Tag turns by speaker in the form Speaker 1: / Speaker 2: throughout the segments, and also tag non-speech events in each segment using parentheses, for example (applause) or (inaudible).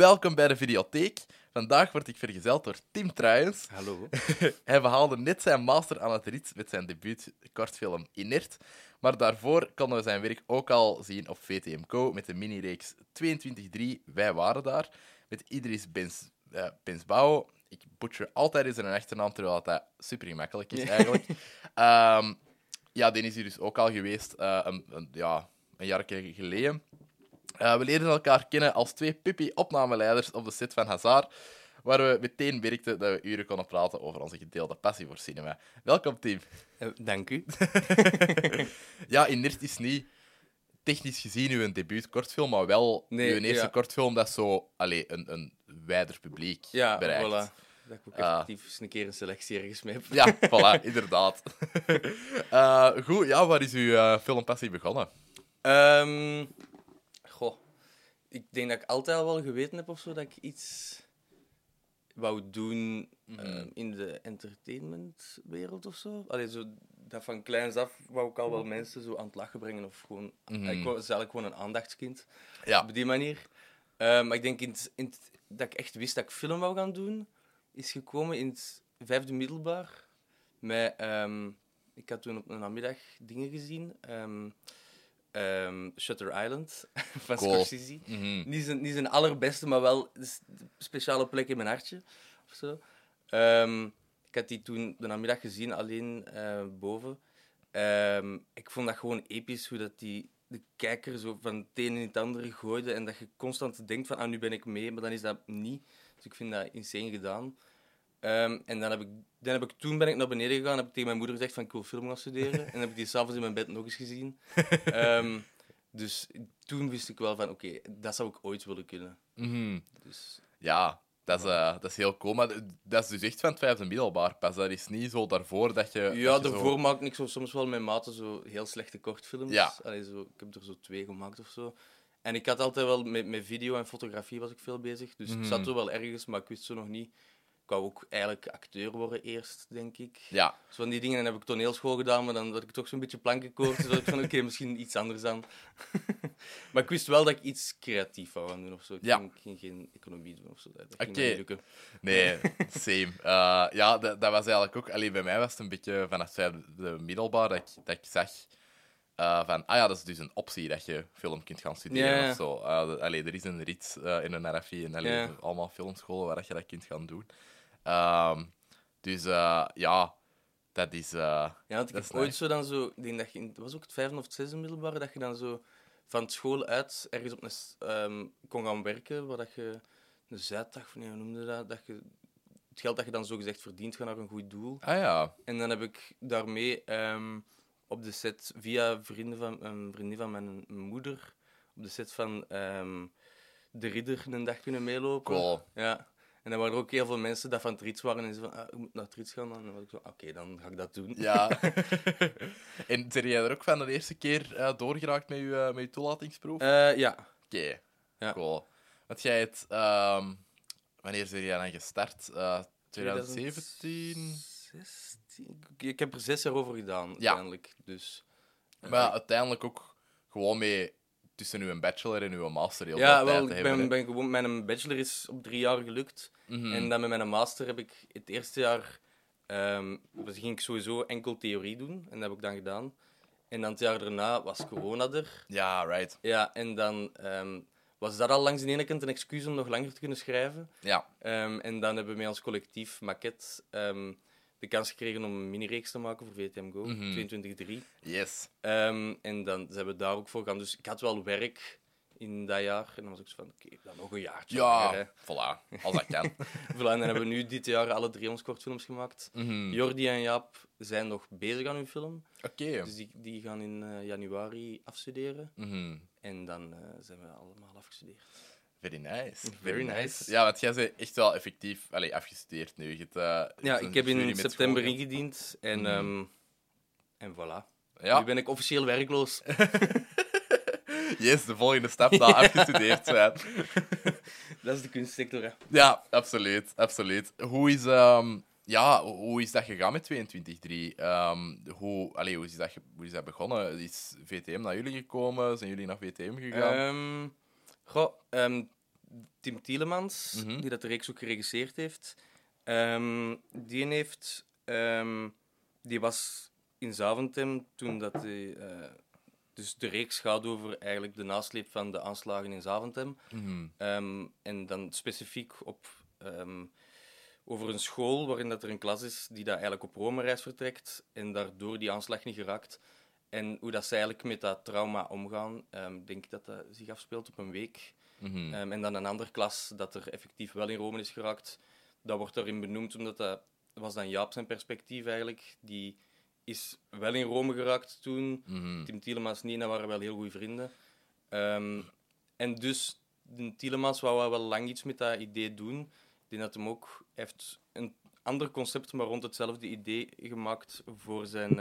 Speaker 1: welkom bij de Videotheek. Vandaag word ik vergezeld door Tim Truijens.
Speaker 2: Hallo. (laughs)
Speaker 1: Hij behaalde net zijn master aan het rit met zijn debuut kortfilm Inert. Maar daarvoor konden we zijn werk ook al zien op VTM Co. met de minireeks 22.3 Wij waren daar. Met Idris Bens, eh, Bensbouw. Ik butcher altijd eens zijn achternaam, terwijl dat super gemakkelijk is eigenlijk. (laughs) Ehm, ja, die is hier dus ook al geweest eh, een, een, ja, een jaar geleden. Uh, we leerden elkaar kennen als twee puppy-opnameleiders op de set van Hazard, waar we meteen merkten dat we uren konden praten over onze gedeelde passie voor cinema. Welkom, Tim.
Speaker 2: Uh, dank u. (laughs)
Speaker 1: ja, Inert is niet technisch gezien uw debuut kortfilm, maar wel
Speaker 2: Nee,
Speaker 1: uw eerste
Speaker 2: ja.
Speaker 1: kortfilm dat zo allee, een, een wijder publiek
Speaker 2: Ja,
Speaker 1: bereikt.
Speaker 2: voilà. Dat ik ook
Speaker 1: Ah.
Speaker 2: effectief eens een keer een selectie ergens mee heb.
Speaker 1: Ja, (laughs) voilà, inderdaad. (laughs) Eh, goed, ja, waar is uw eh, filmpassie begonnen?
Speaker 2: Ehm. Ik denk dat ik altijd al wel geweten heb of zo dat ik iets wou doen
Speaker 1: Mhm.
Speaker 2: ehm, in de entertainmentwereld of zo. Allee, zo. Dat van kleins af wou ik al wel mensen zo aan het lachen brengen of gewoon...
Speaker 1: Mhm.
Speaker 2: Ik was eigenlijk gewoon een aandachtskind.
Speaker 1: Ja,
Speaker 2: Op die manier. Eh, maar ik denk in dat ik echt wist dat ik film wou gaan doen, is gekomen in het vijfde middelbaar. Met, ehm, ik had toen op een namiddag dingen gezien. ehm, ehm, Shutter Island (laughs) van
Speaker 1: Cool.
Speaker 2: Scorsese.
Speaker 1: Mhm.
Speaker 2: Niet, zijn, niet zijn allerbeste, maar wel een speciale plek in mijn hartje. Of zo. Ehm, ik had die toen de namiddag gezien, alleen eh, boven. Ehm, ik vond dat gewoon episch, hoe dat die de kijker zo van het een in het andere gooide. En dat je constant denkt van, ah, nu ben ik mee, maar dan is dat niet. Dus ik vind dat insane gedaan. Ehm, en dan heb, ik, dan heb ik toen ben ik naar beneden gegaan en heb ik tegen mijn moeder gezegd van ik wil film gaan studeren. (laughs) en dan heb ik die s'avonds in mijn bed nog eens gezien. Ehm, dus toen wist ik wel van oké, dat zou ik ooit willen kunnen.
Speaker 1: Mhm.
Speaker 2: Dus,
Speaker 1: Ja, dat is, eh, dat is heel cool. Maar dat is dus echt van het vijfde middelbaar pas. Dat is niet zo daarvoor dat je...
Speaker 2: ja,
Speaker 1: dat je
Speaker 2: daarvoor
Speaker 1: zo-
Speaker 2: maak ik zo, soms wel met maten zo heel slechte kortfilms.
Speaker 1: Ja.
Speaker 2: Allee, zo, ik heb er zo twee gemaakt of zo. En ik had altijd wel met, met video en fotografie was ik veel bezig. Dus
Speaker 1: Mhm.
Speaker 2: ik zat er wel ergens, maar ik wist zo nog niet. Ik wou ook eigenlijk acteur worden eerst, denk ik.
Speaker 1: Ja,
Speaker 2: Zo van die dingen. En dan heb ik toneelschool gedaan, maar dan had ik toch zo'n beetje plankenkoorts. Dus dacht ik van, oké, misschien iets anders aan. (laughs) maar ik wist wel dat ik iets creatief wou gaan doen of zo. Ik
Speaker 1: Ja.
Speaker 2: ging, geen economie doen of zo. Dat, dat ging
Speaker 1: Oké.
Speaker 2: me niet lukken.
Speaker 1: nee, (laughs) same. Eh, ja, dat, dat was eigenlijk ook... Allee, bij mij was het een beetje vanaf vijfde middelbaar dat ik, dat ik zag eh, van... Ah ja, dat is dus een optie dat je film kunt gaan studeren of zo. De- allee, er is een rit in een RFI en allee, allemaal filmscholen waar dat je dat kunt gaan doen. Ehm, dus eh, ja, dat is... eh,
Speaker 2: Ja, want ik heb ooit zo dan zo... Ik denk dat je... was ook het vijfde of het zesde middelbare, dat je dan zo van school uit ergens op een... ehm, kon gaan werken, waar dat je... Een zuiddag, nee, hoe noemde dat? Dat je... Het geld dat je dan zo gezegd verdient, gaat naar een goed doel.
Speaker 1: Ah ja,
Speaker 2: En dan heb ik daarmee ehm, op de set, via vrienden van, een vriendin van mijn moeder, op de set van De Ridder een dag kunnen meelopen.
Speaker 1: cool.
Speaker 2: Ja. En dan waren er ook heel veel mensen dat van het Rits waren en ze van, ah, ik moet naar het Rits gaan. En dan was ik zo, oké, dan ga ik dat doen.
Speaker 1: Ja. (laughs) en ben jij er ook van de eerste keer eh, doorgeraakt met je, eh, met je toelatingsproef?
Speaker 2: Eh, ja.
Speaker 1: Oké,
Speaker 2: Ja.
Speaker 1: cool. Want jij het... ehm, wanneer ben jij dan gestart? Eh 2017?
Speaker 2: 2016? Ik- heb er zes jaar over gedaan,
Speaker 1: Ja.
Speaker 2: uiteindelijk. Dus,
Speaker 1: Maar uiteindelijk ook gewoon mee tussen uw bachelor en uw master heel
Speaker 2: ja,
Speaker 1: veel tijd
Speaker 2: wel,
Speaker 1: te
Speaker 2: ik
Speaker 1: hebben.
Speaker 2: ben,
Speaker 1: hè.
Speaker 2: ben gewoon, mijn bachelor is op drie jaar gelukt.
Speaker 1: Mhm.
Speaker 2: En dan met mijn master heb ik het eerste jaar dus ging ik sowieso enkel theorie doen. En dat heb ik dan gedaan. En dan het jaar daarna was corona er.
Speaker 1: Ja, right.
Speaker 2: Ja, en dan ehm, was dat al langs de ene kant een excuus om nog langer te kunnen schrijven.
Speaker 1: Ja.
Speaker 2: Ehm, en dan hebben we met ons collectief Maquette de kans gekregen om een mini-reeks te maken voor VTM Go,
Speaker 1: Mhm.
Speaker 2: 22-3.
Speaker 1: Yes.
Speaker 2: Ehm, en dan zijn we daar ook voor gaan. Dus ik had wel werk in dat jaar. En dan was ik zo van, oké, dan nog een jaartje. hè.
Speaker 1: Ja, voilà. Als dat kan. (laughs)
Speaker 2: Voilà, en dan hebben we nu dit jaar alle drie ons kortfilms gemaakt.
Speaker 1: Mhm.
Speaker 2: Jordi en Jaap zijn nog bezig aan hun film.
Speaker 1: Oké.
Speaker 2: Dus die, die gaan in eh, januari afstuderen.
Speaker 1: Mhm.
Speaker 2: En dan eh, zijn we allemaal afgestudeerd.
Speaker 1: Very nice.
Speaker 2: Very nice.
Speaker 1: Ja, want jij bent echt wel effectief allee, afgestudeerd nu. Je hebt, eh,
Speaker 2: Ja, ik heb in september
Speaker 1: school
Speaker 2: ingediend. En, ehm, en voilà.
Speaker 1: Ja.
Speaker 2: Nu ben ik officieel werkloos. (laughs)
Speaker 1: Yes, de volgende stap na afgestudeerd zijn. (laughs)
Speaker 2: Dat is de kunstsector, hè.
Speaker 1: Ja, absoluut. absoluut. Hoe, is, ehm, ja, hoe is dat gegaan met 22-3? Ehm, hoe, hoe, is dat, hoe is dat begonnen? Is VTM naar jullie gekomen? Zijn jullie naar VTM gegaan?
Speaker 2: Ehm, goh, Tim Tielemans,
Speaker 1: Mhm.
Speaker 2: die dat de reeks ook geregisseerd heeft. Ehm, die heeft... ehm, die was in Zaventem toen dat die, eh, dus de reeks gaat over eigenlijk de nasleep van de aanslagen in Zaventem.
Speaker 1: Mhm.
Speaker 2: En dan specifiek op, over een school waarin dat er een klas is die dat eigenlijk op Rome-reis vertrekt en daardoor die aanslag niet geraakt. En hoe dat ze eigenlijk met dat trauma omgaan. Ehm, Ik denk dat dat zich afspeelt op een week.
Speaker 1: Mhm.
Speaker 2: Ehm, en dan een andere klas dat er effectief wel in Rome is geraakt. Dat wordt daarin benoemd omdat dat, was dan Jaap zijn perspectief eigenlijk. Die is wel in Rome geraakt toen.
Speaker 1: Mhm.
Speaker 2: Tim Tielemans niet, en dat waren wel heel goede vrienden. Ehm, en dus, Tielemans wou wel lang iets met dat idee doen. Ik denk dat hem ook heeft een ander concept, maar rond hetzelfde idee gemaakt voor zijn,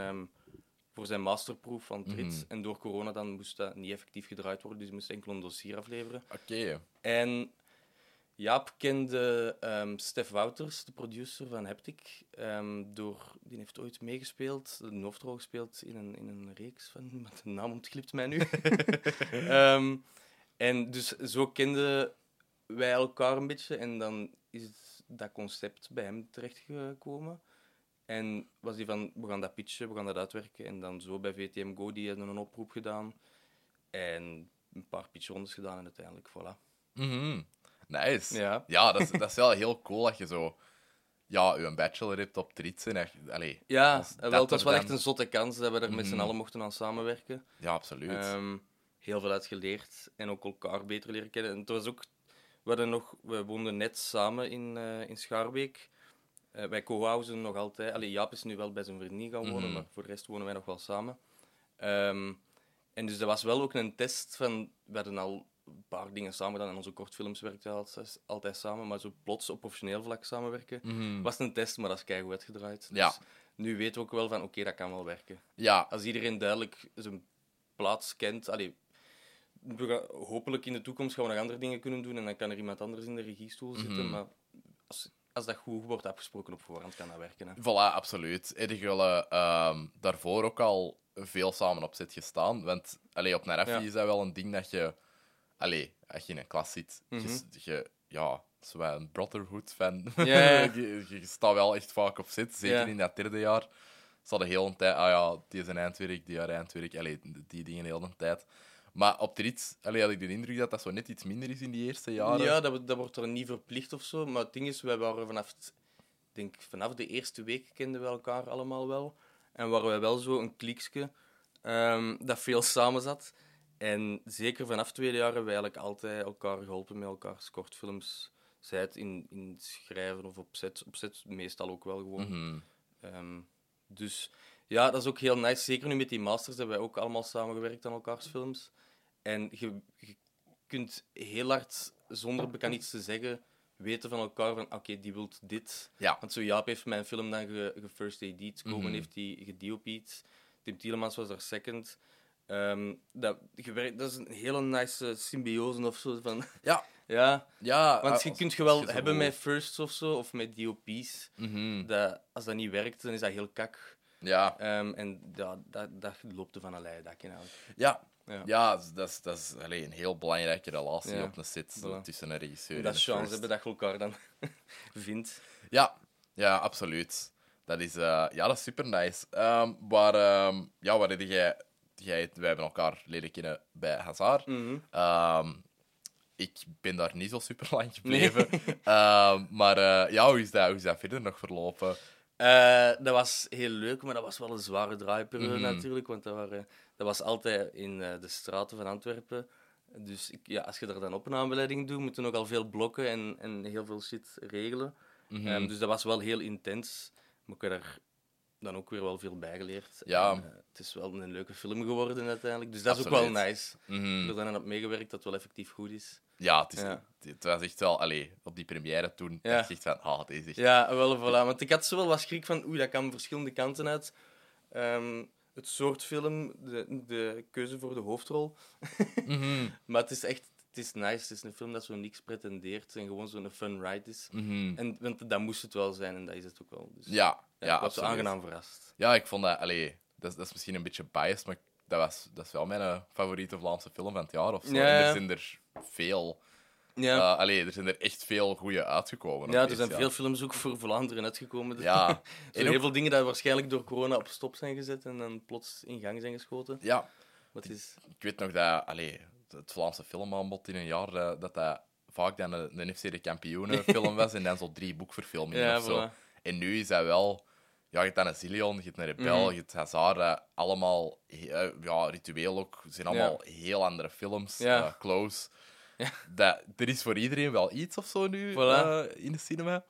Speaker 2: voor zijn masterproef van Trit.
Speaker 1: Mhm.
Speaker 2: En door corona dan moest dat niet effectief gedraaid worden, dus hij moest enkel een dossier afleveren.
Speaker 1: Oké.
Speaker 2: En Jaap kende ehm, Stef Wouters, de producer van Heptic. ehm, door, die heeft ooit meegespeeld, een hoofdrol gespeeld in een, in een reeks van... (laughs) maar De naam ontglipt mij nu. (laughs) Ehm, en dus zo kenden wij elkaar een beetje. En dan is dat concept bij hem terechtgekomen. En was hij van, we gaan dat pitchen, we gaan dat uitwerken. En dan zo bij VTM Go, die hebben een oproep gedaan. En een paar pitchrondes gedaan en uiteindelijk, voilà.
Speaker 1: Mhm. Nice.
Speaker 2: Ja.
Speaker 1: Ja, dat is, dat is wel heel cool dat je zo... Ja, je bachelor hebt op Trits en echt... Allee,
Speaker 2: Ja, wel,
Speaker 1: dat
Speaker 2: het was wel
Speaker 1: dan-
Speaker 2: echt een zotte kans dat we er met z'n
Speaker 1: Mhm.
Speaker 2: allen mochten aan samenwerken.
Speaker 1: Ja, absoluut.
Speaker 2: Ehm, heel veel uitgeleerd en ook elkaar beter leren kennen. En het was ook, we, hadden nog, we woonden net samen in, eh in Schaarbeek. Eh, wij co-housen nog altijd. Allee, Jaap is nu wel bij zijn vriendin gaan wonen,
Speaker 1: Mhm.
Speaker 2: maar voor de rest wonen wij nog wel samen. Ehm, en dus dat was wel ook een test van... We hadden al een paar dingen samen gedaan en onze kortfilms werkten altijd, altijd samen, maar zo plots op professioneel vlak samenwerken
Speaker 1: Mhm.
Speaker 2: was een test, maar dat is keigoed uitgedraaid.
Speaker 1: Ja.
Speaker 2: Dus nu weten we ook wel van, oké, dat kan wel werken.
Speaker 1: Ja,
Speaker 2: Als iedereen duidelijk zijn plaats kent... Allee, we gaan- hopelijk in de toekomst gaan we nog andere dingen kunnen doen en dan kan er iemand anders in de regiestoel zitten.
Speaker 1: Mhm.
Speaker 2: Maar als, als dat goed wordt afgesproken op voorhand, kan dat werken. Hè.
Speaker 1: Voilà, absoluut. Heb jullie ehm, daarvoor ook al veel samen op zit gestaan? Want allee, op Narafi
Speaker 2: Ja.
Speaker 1: is dat wel een ding dat je... Allee, als je in een klas zit, je,
Speaker 2: Mhm.
Speaker 1: je, ja, zo wel een brotherhood-fan.
Speaker 2: Ja. (laughs)
Speaker 1: je, je staat wel echt vaak op zit, zeker in dat derde jaar. Ze hadden heel een tijd... Ah ja, die is een eindwerk, die jaar eindwerk. Allee, die dingen heel de tijd. Maar op de rit allee, had ik de indruk dat dat zo net iets minder is in die eerste jaren.
Speaker 2: Ja, dat, dat wordt er niet verplicht of zo. Maar het ding is, wij waren vanaf, het- denk, vanaf de eerste week kenden we elkaar allemaal wel. En waren wij wel zo een kliekje ehm, dat veel samen zat. En zeker vanaf tweede jaar hebben wij eigenlijk altijd elkaar geholpen met elkaars kortfilms. Zij het in, in schrijven of op set. Op set meestal ook wel gewoon.
Speaker 1: Mhm.
Speaker 2: Ehm, dus ja, dat is ook heel nice. Zeker nu met die masters hebben wij ook allemaal samengewerkt aan elkaars films. En je, je kunt heel hard, zonder bekend iets te zeggen, weten van elkaar van oké, die wilt dit.
Speaker 1: Ja.
Speaker 2: Want zo Jaap heeft mijn film dan ge, ge Komen
Speaker 1: Mhm.
Speaker 2: heeft die gediopied. Tim Tielemans was daar second. Ehm, dat, gewerkt, dat is een hele nice symbiose of zo. Van,
Speaker 1: Ja. (laughs)
Speaker 2: ja,
Speaker 1: Ja,
Speaker 2: want je kunt je wel hebben met firsts of zo, of met DOP's.
Speaker 1: Mhm.
Speaker 2: Dat, als dat niet werkt, dan is dat heel kak.
Speaker 1: Ja.
Speaker 2: Ehm, en ja, dat, dat loopt er van een leien dakje.
Speaker 1: Ja,
Speaker 2: Ja.
Speaker 1: ja. dat is, dat is een heel belangrijke relatie
Speaker 2: Ja,
Speaker 1: op een set
Speaker 2: voilà.
Speaker 1: tussen een regisseur
Speaker 2: En dat
Speaker 1: een
Speaker 2: chance hebben dat je elkaar dan (laughs) vindt.
Speaker 1: Ja, ja, absoluut. Dat is, eh, ja, dat is super nice. Ehm, waar, ehm, ja, waar heb jij, jij, wij hebben elkaar leren kennen bij Hazard.
Speaker 2: Mhm.
Speaker 1: Ik ben daar niet zo super lang gebleven. Maar eh, ja, hoe is, dat, hoe is dat verder nog verlopen?
Speaker 2: Eh, dat was heel leuk, maar dat was wel een zware draaiperiode
Speaker 1: Mhm.
Speaker 2: natuurlijk. Want dat, waren, dat was altijd in eh, de straten van Antwerpen. Dus ik, ja, als je daar dan opnameleiding doet, moet je nogal veel blokken en, en heel veel shit regelen.
Speaker 1: Mhm.
Speaker 2: Ehm, dus dat was wel heel intens. Maar ik heb er dan ook weer wel veel bij geleerd.
Speaker 1: Ja.
Speaker 2: En, eh, het is wel een leuke film geworden uiteindelijk. Dus dat is ook wel nice. Ik heb er dan op meegewerkt dat het wel effectief goed is.
Speaker 1: Ja, het, is,
Speaker 2: Ja.
Speaker 1: het was echt wel... Allee, op die première toen
Speaker 2: Ja.
Speaker 1: dacht ik echt van... Ah, deze is echt...
Speaker 2: Ja, wel, voilà. Want ik had zo wel wat schrik van, oei, dat kan verschillende kanten uit. Ehm, het soort film, de, de keuze voor de hoofdrol. (laughs)
Speaker 1: Mhm.
Speaker 2: Maar het is echt, het is nice. Het is een film dat zo niks pretendeert en gewoon zo'n fun ride is.
Speaker 1: Mhm.
Speaker 2: En want dat moest het wel zijn en dat is het ook wel. Dus,
Speaker 1: Ja,
Speaker 2: ja,
Speaker 1: ja,
Speaker 2: ik was aangenaam verrast.
Speaker 1: Ja, ik vond dat... Allee, dat, is- dat is misschien een beetje biased, maar dat, was, dat is wel mijn eh, favoriete Vlaamse film van het jaar of zo.
Speaker 2: Ja,
Speaker 1: En
Speaker 2: ja.
Speaker 1: er zijn er veel.
Speaker 2: Ja.
Speaker 1: Eh, allee, er zijn er echt veel goede uitgekomen.
Speaker 2: Ja, er zijn veel films ook voor Vlaanderen uitgekomen. Dus
Speaker 1: Ja, (laughs)
Speaker 2: er
Speaker 1: en
Speaker 2: zijn
Speaker 1: ook-
Speaker 2: heel veel dingen die waarschijnlijk door corona op stop zijn gezet en dan plots in gang zijn geschoten.
Speaker 1: ja,
Speaker 2: Wat is...
Speaker 1: ik weet nog dat allee, het Vlaamse filmaanbod in een jaar eh, dat dat vaak dan een, een FC de kampioenen film (laughs) was en dan zo drie boekverfilmingen
Speaker 2: Ja,
Speaker 1: of zo.
Speaker 2: voilà.
Speaker 1: En nu is dat wel... Ja, je hebt dan een Zillion, je hebt een Rebel,
Speaker 2: Mhm.
Speaker 1: je hebt Hazard, eh, allemaal eh, ja, ritueel ook. Het zijn allemaal heel andere films.
Speaker 2: Ja.
Speaker 1: eh, close.
Speaker 2: Ja.
Speaker 1: Dat, er is voor iedereen wel iets of zo nu
Speaker 2: Voilà.
Speaker 1: in de cinema.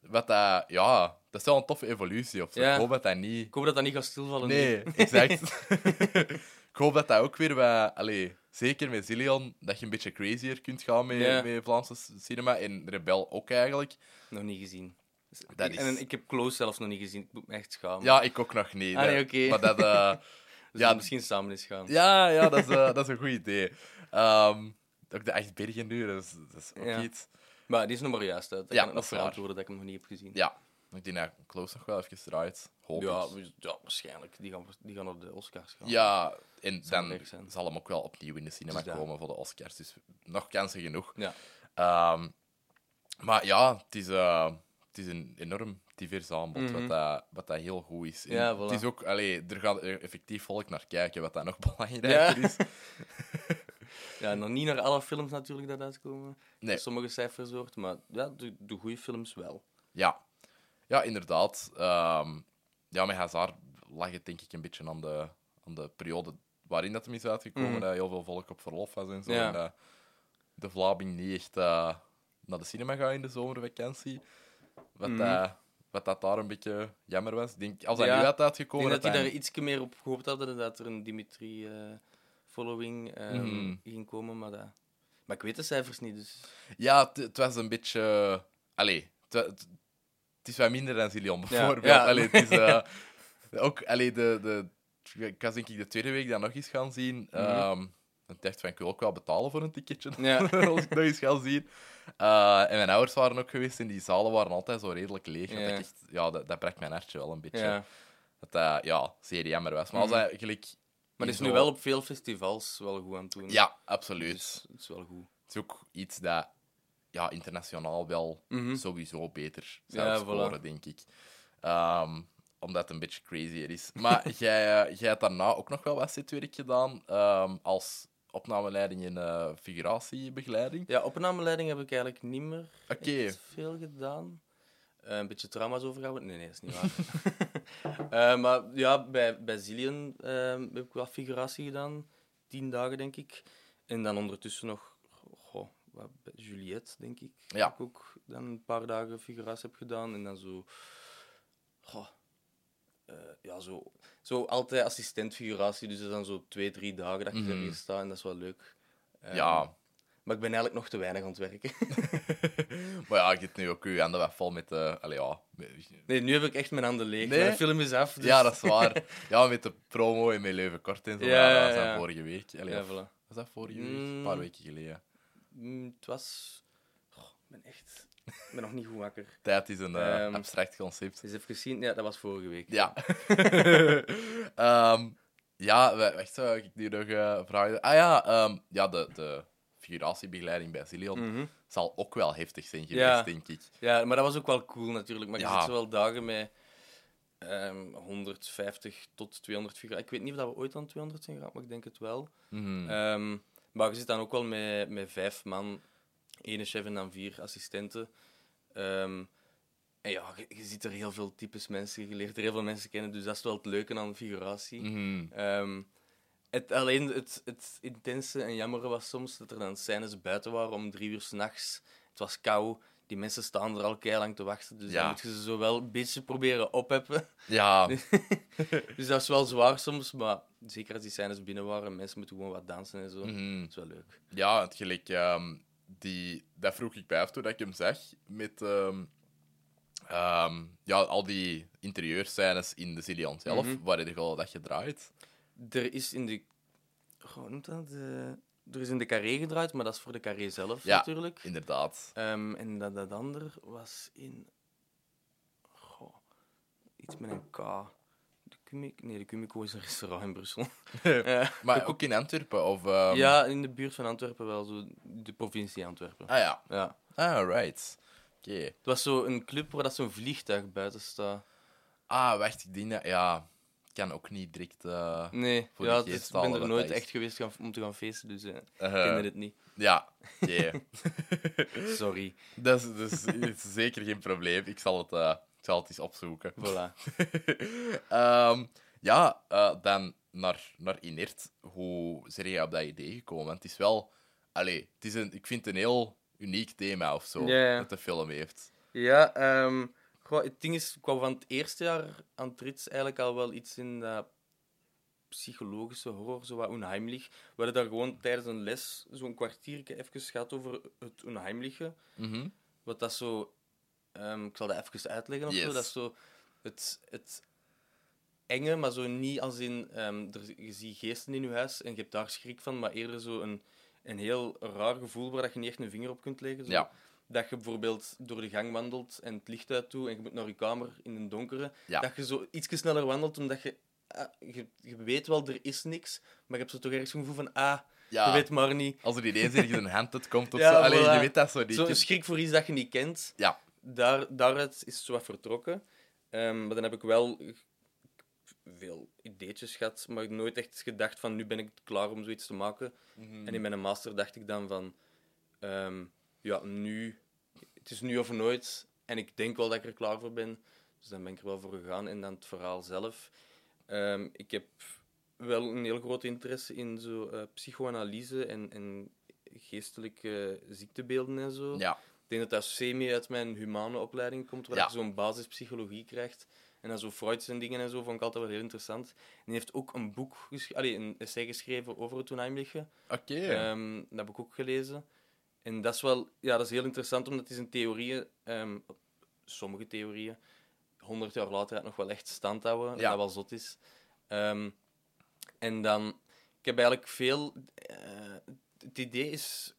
Speaker 1: Wat dat, ja, dat is wel een toffe evolutie of zo.
Speaker 2: Ja.
Speaker 1: Ik hoop dat dat niet...
Speaker 2: Ik hoop dat dat niet gaat stilvallen. nu.
Speaker 1: Nee, exact. (laughs) ik hoop dat dat ook weer bij... Allee, zeker met Zillion, dat je een beetje crazier kunt gaan met, met Vlaamse cinema. En Rebel ook eigenlijk.
Speaker 2: Nog niet gezien.
Speaker 1: Dat
Speaker 2: ik-
Speaker 1: is-
Speaker 2: En ik heb Close zelfs nog niet gezien. Ik moet me echt schamen.
Speaker 1: Ja, ik ook nog niet.
Speaker 2: Ah, nee, oké.
Speaker 1: Maar dat... eh, (laughs)
Speaker 2: Dus
Speaker 1: ja,
Speaker 2: misschien samen eens gaan.
Speaker 1: Ja, ja dat, is, eh, dat is een goed idee. Ehm, ook de echt bergen nu, dat is, dat is ook
Speaker 2: Ja.
Speaker 1: iets.
Speaker 2: Maar die is nog maar juist uit. Dat
Speaker 1: Ja,
Speaker 2: kan ik nog verantwoorden dat ik hem nog niet heb gezien.
Speaker 1: Ja, ik denk dat Close nog wel even draait. Hoop
Speaker 2: Ja,
Speaker 1: ik.
Speaker 2: waarschijnlijk. Die gaan, die gaan op de Oscars gaan.
Speaker 1: Ja, en dan zal hem ook wel opnieuw in de cinema
Speaker 2: Dus
Speaker 1: komen voor de Oscars. Dus nog kansen genoeg.
Speaker 2: Ja.
Speaker 1: Ehm, maar ja, het is, eh, het is een enorm divers aanbod,
Speaker 2: Mhm.
Speaker 1: wat, dat, wat dat heel goed is. Het is ook, allee, er gaat effectief volk naar kijken, wat dat nog (laughs) belangrijker
Speaker 2: Ja.
Speaker 1: is. (laughs)
Speaker 2: ja, nog niet naar alle films natuurlijk dat uitkomen.
Speaker 1: Nee.
Speaker 2: Sommige cijfers hoort, maar ja, de, de goede films wel.
Speaker 1: Ja, ja inderdaad. Ehm, ja, met Hazard lag het denk ik een beetje aan de, aan de periode waarin dat hem is uitgekomen.
Speaker 2: Mhm.
Speaker 1: Dat heel veel volk op verlof was en zo.
Speaker 2: Ja.
Speaker 1: En dat de Vlaming niet echt eh, naar de cinema gaat in de zomervakantie. Wat,
Speaker 2: Mhm.
Speaker 1: dat, wat dat daar een beetje jammer was. Ik Denk, als dat
Speaker 2: Ja,
Speaker 1: nu
Speaker 2: Ik
Speaker 1: uitgekomen
Speaker 2: denk dat
Speaker 1: hij-
Speaker 2: daar iets meer op gehoopt hadden dat er een Dimitri-following
Speaker 1: Mhm.
Speaker 2: ging komen. Maar, dat... maar ik weet de cijfers niet, dus...
Speaker 1: Ja, het- was een beetje... Allee, het, is wat minder dan Zillion, (laughs) bijvoorbeeld.
Speaker 2: ja.
Speaker 1: Allee, het is... eh, (laughs) ook, allee, de, de, ik was denk ik de tweede week dat nog eens gaan zien. Ehm, ik dacht van, ik wil ook wel betalen voor een ticketje.
Speaker 2: Ja. (laughs)
Speaker 1: als ik nog eens ga zien. Eh, en mijn ouders waren ook geweest en die zalen waren altijd zo redelijk leeg.
Speaker 2: Ja.
Speaker 1: Dat, ik echt, ja, dat, dat brak mijn hartje wel een beetje.
Speaker 2: Ja.
Speaker 1: Dat dat ja, zeer jammer was. Maar als
Speaker 2: Mhm.
Speaker 1: hij gelijk...
Speaker 2: Maar het is nu wel op veel festivals wel goed aan het doen.
Speaker 1: Ja, absoluut.
Speaker 2: Dus het is wel goed.
Speaker 1: Het is ook iets dat ja, internationaal wel
Speaker 2: Mhm.
Speaker 1: sowieso beter zou
Speaker 2: Ja,
Speaker 1: scoren,
Speaker 2: voilà.
Speaker 1: denk ik. Ehm, omdat het een beetje crazier is. Maar (laughs) jij, eh, jij hebt daarna ook nog wel wat zitwerk gedaan ehm, als opnameleiding en eh, figuratiebegeleiding.
Speaker 2: Ja, opnameleiding heb ik eigenlijk niet meer veel gedaan. Eh, een beetje trauma's overgehouden. Nee, nee, dat is niet waar. (laughs) Eh, maar ja, bij, bij Zillion ehm, heb ik wel figuratie gedaan. Tien dagen, denk ik. En dan ondertussen nog goh, wat, bij Juliette, denk ik.
Speaker 1: Ja.
Speaker 2: Ik ook dan een paar dagen figuratie heb gedaan. En dan zo... goh, eh, ja, zo, zo altijd assistentfiguratie. Dus dat is dan zo twee, drie dagen dat je
Speaker 1: Mhm.
Speaker 2: ergens staat. En dat is wel leuk. Ehm,
Speaker 1: Ja.
Speaker 2: Maar ik ben eigenlijk nog te weinig aan het werken. (laughs)
Speaker 1: maar ja, je hebt nu ook je handen wat vol met de... allee, ja,
Speaker 2: Nee, nu heb ik echt mijn handen leeg.
Speaker 1: Nee?
Speaker 2: Mijn film is af. Dus...
Speaker 1: ja, dat is waar. Ja, met de promo en met Leuven Kort en zo.
Speaker 2: Ja,
Speaker 1: Ja, dat was
Speaker 2: ja.
Speaker 1: vorige week. Allee,
Speaker 2: Ja,
Speaker 1: of-
Speaker 2: voilà.
Speaker 1: Was dat vorige week?
Speaker 2: Mm.
Speaker 1: Een paar weken geleden.
Speaker 2: Mm, het was... Ik ben echt... Ik ben nog niet goed wakker.
Speaker 1: Tijd is een eh,
Speaker 2: Ehm,
Speaker 1: abstract concept.
Speaker 2: Dus even zien. Ja, dat was vorige week.
Speaker 1: Ja. (laughs) Ehm, ja, wa- wacht, zou ik nu nog eh, vragen? Ah ja, ehm, ja de, de figuratiebegeleiding bij Zillion
Speaker 2: Mhm.
Speaker 1: zal ook wel heftig zijn geweest,
Speaker 2: Ja.
Speaker 1: denk ik.
Speaker 2: Ja, maar dat was ook wel cool natuurlijk. Maar
Speaker 1: Ja.
Speaker 2: je zit wel dagen met ehm 150 tot 200 figuren. Ik weet niet of dat we ooit aan 200 zijn geraakt, maar ik denk het wel.
Speaker 1: Mhm.
Speaker 2: Ehm, maar je zit dan ook wel met, met vijf man, één chef en dan vier assistenten. Ehm, en ja, je, je ziet er heel veel types mensen, je leert er heel veel mensen kennen, dus dat is wel het leuke aan figuratie. Ehm, het, alleen het, het intense en jammere was soms dat er dan scènes buiten waren om drie uur s'nachts. Het was kou, die mensen staan er al lang te wachten, dus
Speaker 1: Ja.
Speaker 2: dan moet je ze zo wel een beetje proberen opheffen.
Speaker 1: Ja, (laughs)
Speaker 2: Dus dat is wel zwaar soms, maar zeker als die scènes binnen waren, mensen moeten gewoon wat dansen en zo.
Speaker 1: mhm.
Speaker 2: Dat is wel leuk.
Speaker 1: ja het gelijk, ehm, die, dat vroeg ik bij af toen dat ik hem zag, met ehm, ehm, ja, al die interieurscènes in de Zillion zelf,
Speaker 2: Mhm.
Speaker 1: waar heb je al dat gedraaid?
Speaker 2: Er is in de... Hoe noemt dat? De... Er is in de carré gedraaid, maar dat is voor de carré zelf
Speaker 1: Ja.
Speaker 2: natuurlijk.
Speaker 1: Inderdaad.
Speaker 2: Ehm, en dat, dat ander was in... Goh, iets met een K. Nee, de Kumiko is een restaurant in Brussel. (laughs)
Speaker 1: Maar ook in Antwerpen? Of, ehm,
Speaker 2: ja, in de buurt van Antwerpen wel, zo de provincie Antwerpen.
Speaker 1: Ah ja.
Speaker 2: Ja.
Speaker 1: Ah, right. Oké.
Speaker 2: Het was zo een club waar dat zo'n vliegtuig buiten staat.
Speaker 1: Ah, wacht, ik denk dat... Ja, ik kan ook niet direct... eh,
Speaker 2: Nee,
Speaker 1: Voor
Speaker 2: ja, ik ben er nooit echt geweest gaan- om te gaan feesten, dus eh, ik
Speaker 1: eh,
Speaker 2: kende het niet.
Speaker 1: Ja, oké. (laughs) (laughs)
Speaker 2: Sorry.
Speaker 1: dat, is, dat is, zeker geen probleem. Ik zal het, eh, zal het eens opzoeken.
Speaker 2: Voilà. (laughs)
Speaker 1: Ehm, ja, eh, dan naar, naar Inert. Hoe ben jij op dat idee gekomen? Want het is wel... Allee, het is een, ik vind het een heel uniek thema of zo, dat de film heeft.
Speaker 2: Ja, ehm, goh, het ding is, ik wou van het eerste jaar aan het rits eigenlijk al wel iets in dat psychologische horror, zo wat onheimlich. We hadden daar gewoon tijdens een les zo'n kwartiertje even gehad over het onheimliche.
Speaker 1: Mhm.
Speaker 2: Wat dat zo... ehm, ik zal dat even uitleggen of
Speaker 1: Yes.
Speaker 2: zo. Dat is zo het, het enge, maar zo niet als in... ehm, er, je ziet geesten in je huis en je hebt daar schrik van, maar eerder zo een, een heel raar gevoel waar dat je niet echt een vinger op kunt leggen. Zo.
Speaker 1: Ja.
Speaker 2: Dat je bijvoorbeeld door de gang wandelt en het licht uit toe en je moet naar je kamer in een donkere.
Speaker 1: Ja.
Speaker 2: Dat je zo iets sneller wandelt omdat je, ah, je... Je weet wel, er is niks, maar je hebt zo toch ergens een gevoel van... Ah,
Speaker 1: Ja,
Speaker 2: je weet maar niet.
Speaker 1: als er ineens ergens een hand komt of (laughs)
Speaker 2: Ja,
Speaker 1: zo. Allee,
Speaker 2: voilà.
Speaker 1: je weet dat zo niet.
Speaker 2: Zo'n schrik voor iets dat je niet kent.
Speaker 1: Ja.
Speaker 2: Daar, daaruit is het zo wat vertrokken. Ehm, maar dan heb ik wel veel ideetjes gehad, maar nooit echt gedacht van nu ben ik klaar om zoiets te maken.
Speaker 1: Mhm.
Speaker 2: En in mijn master dacht ik dan van ehm, ja, nu, het is nu of nooit. En ik denk wel dat ik er klaar voor ben. Dus dan ben ik er wel voor gegaan. En dan het verhaal zelf. Ehm, ik heb wel een heel groot interesse in zo, eh, psychoanalyse en, en geestelijke ziektebeelden en zo.
Speaker 1: Ja,
Speaker 2: Ik denk dat dat semi uit mijn humane opleiding komt, waar
Speaker 1: Ja.
Speaker 2: je zo'n basispsychologie krijgt. En dan zo Freud's en dingen en zo vond ik altijd wel heel interessant. En die heeft ook een boek, allee, een essay geschreven over het
Speaker 1: oké.
Speaker 2: Ehm, dat heb ik ook gelezen. En dat is wel ja, dat is heel interessant, omdat het is een theorieën, ehm, sommige theorieën, honderd jaar later het nog wel echt stand houden,
Speaker 1: Ja.
Speaker 2: dat wel zot is. Ehm, en dan, ik heb eigenlijk veel, eh, het idee is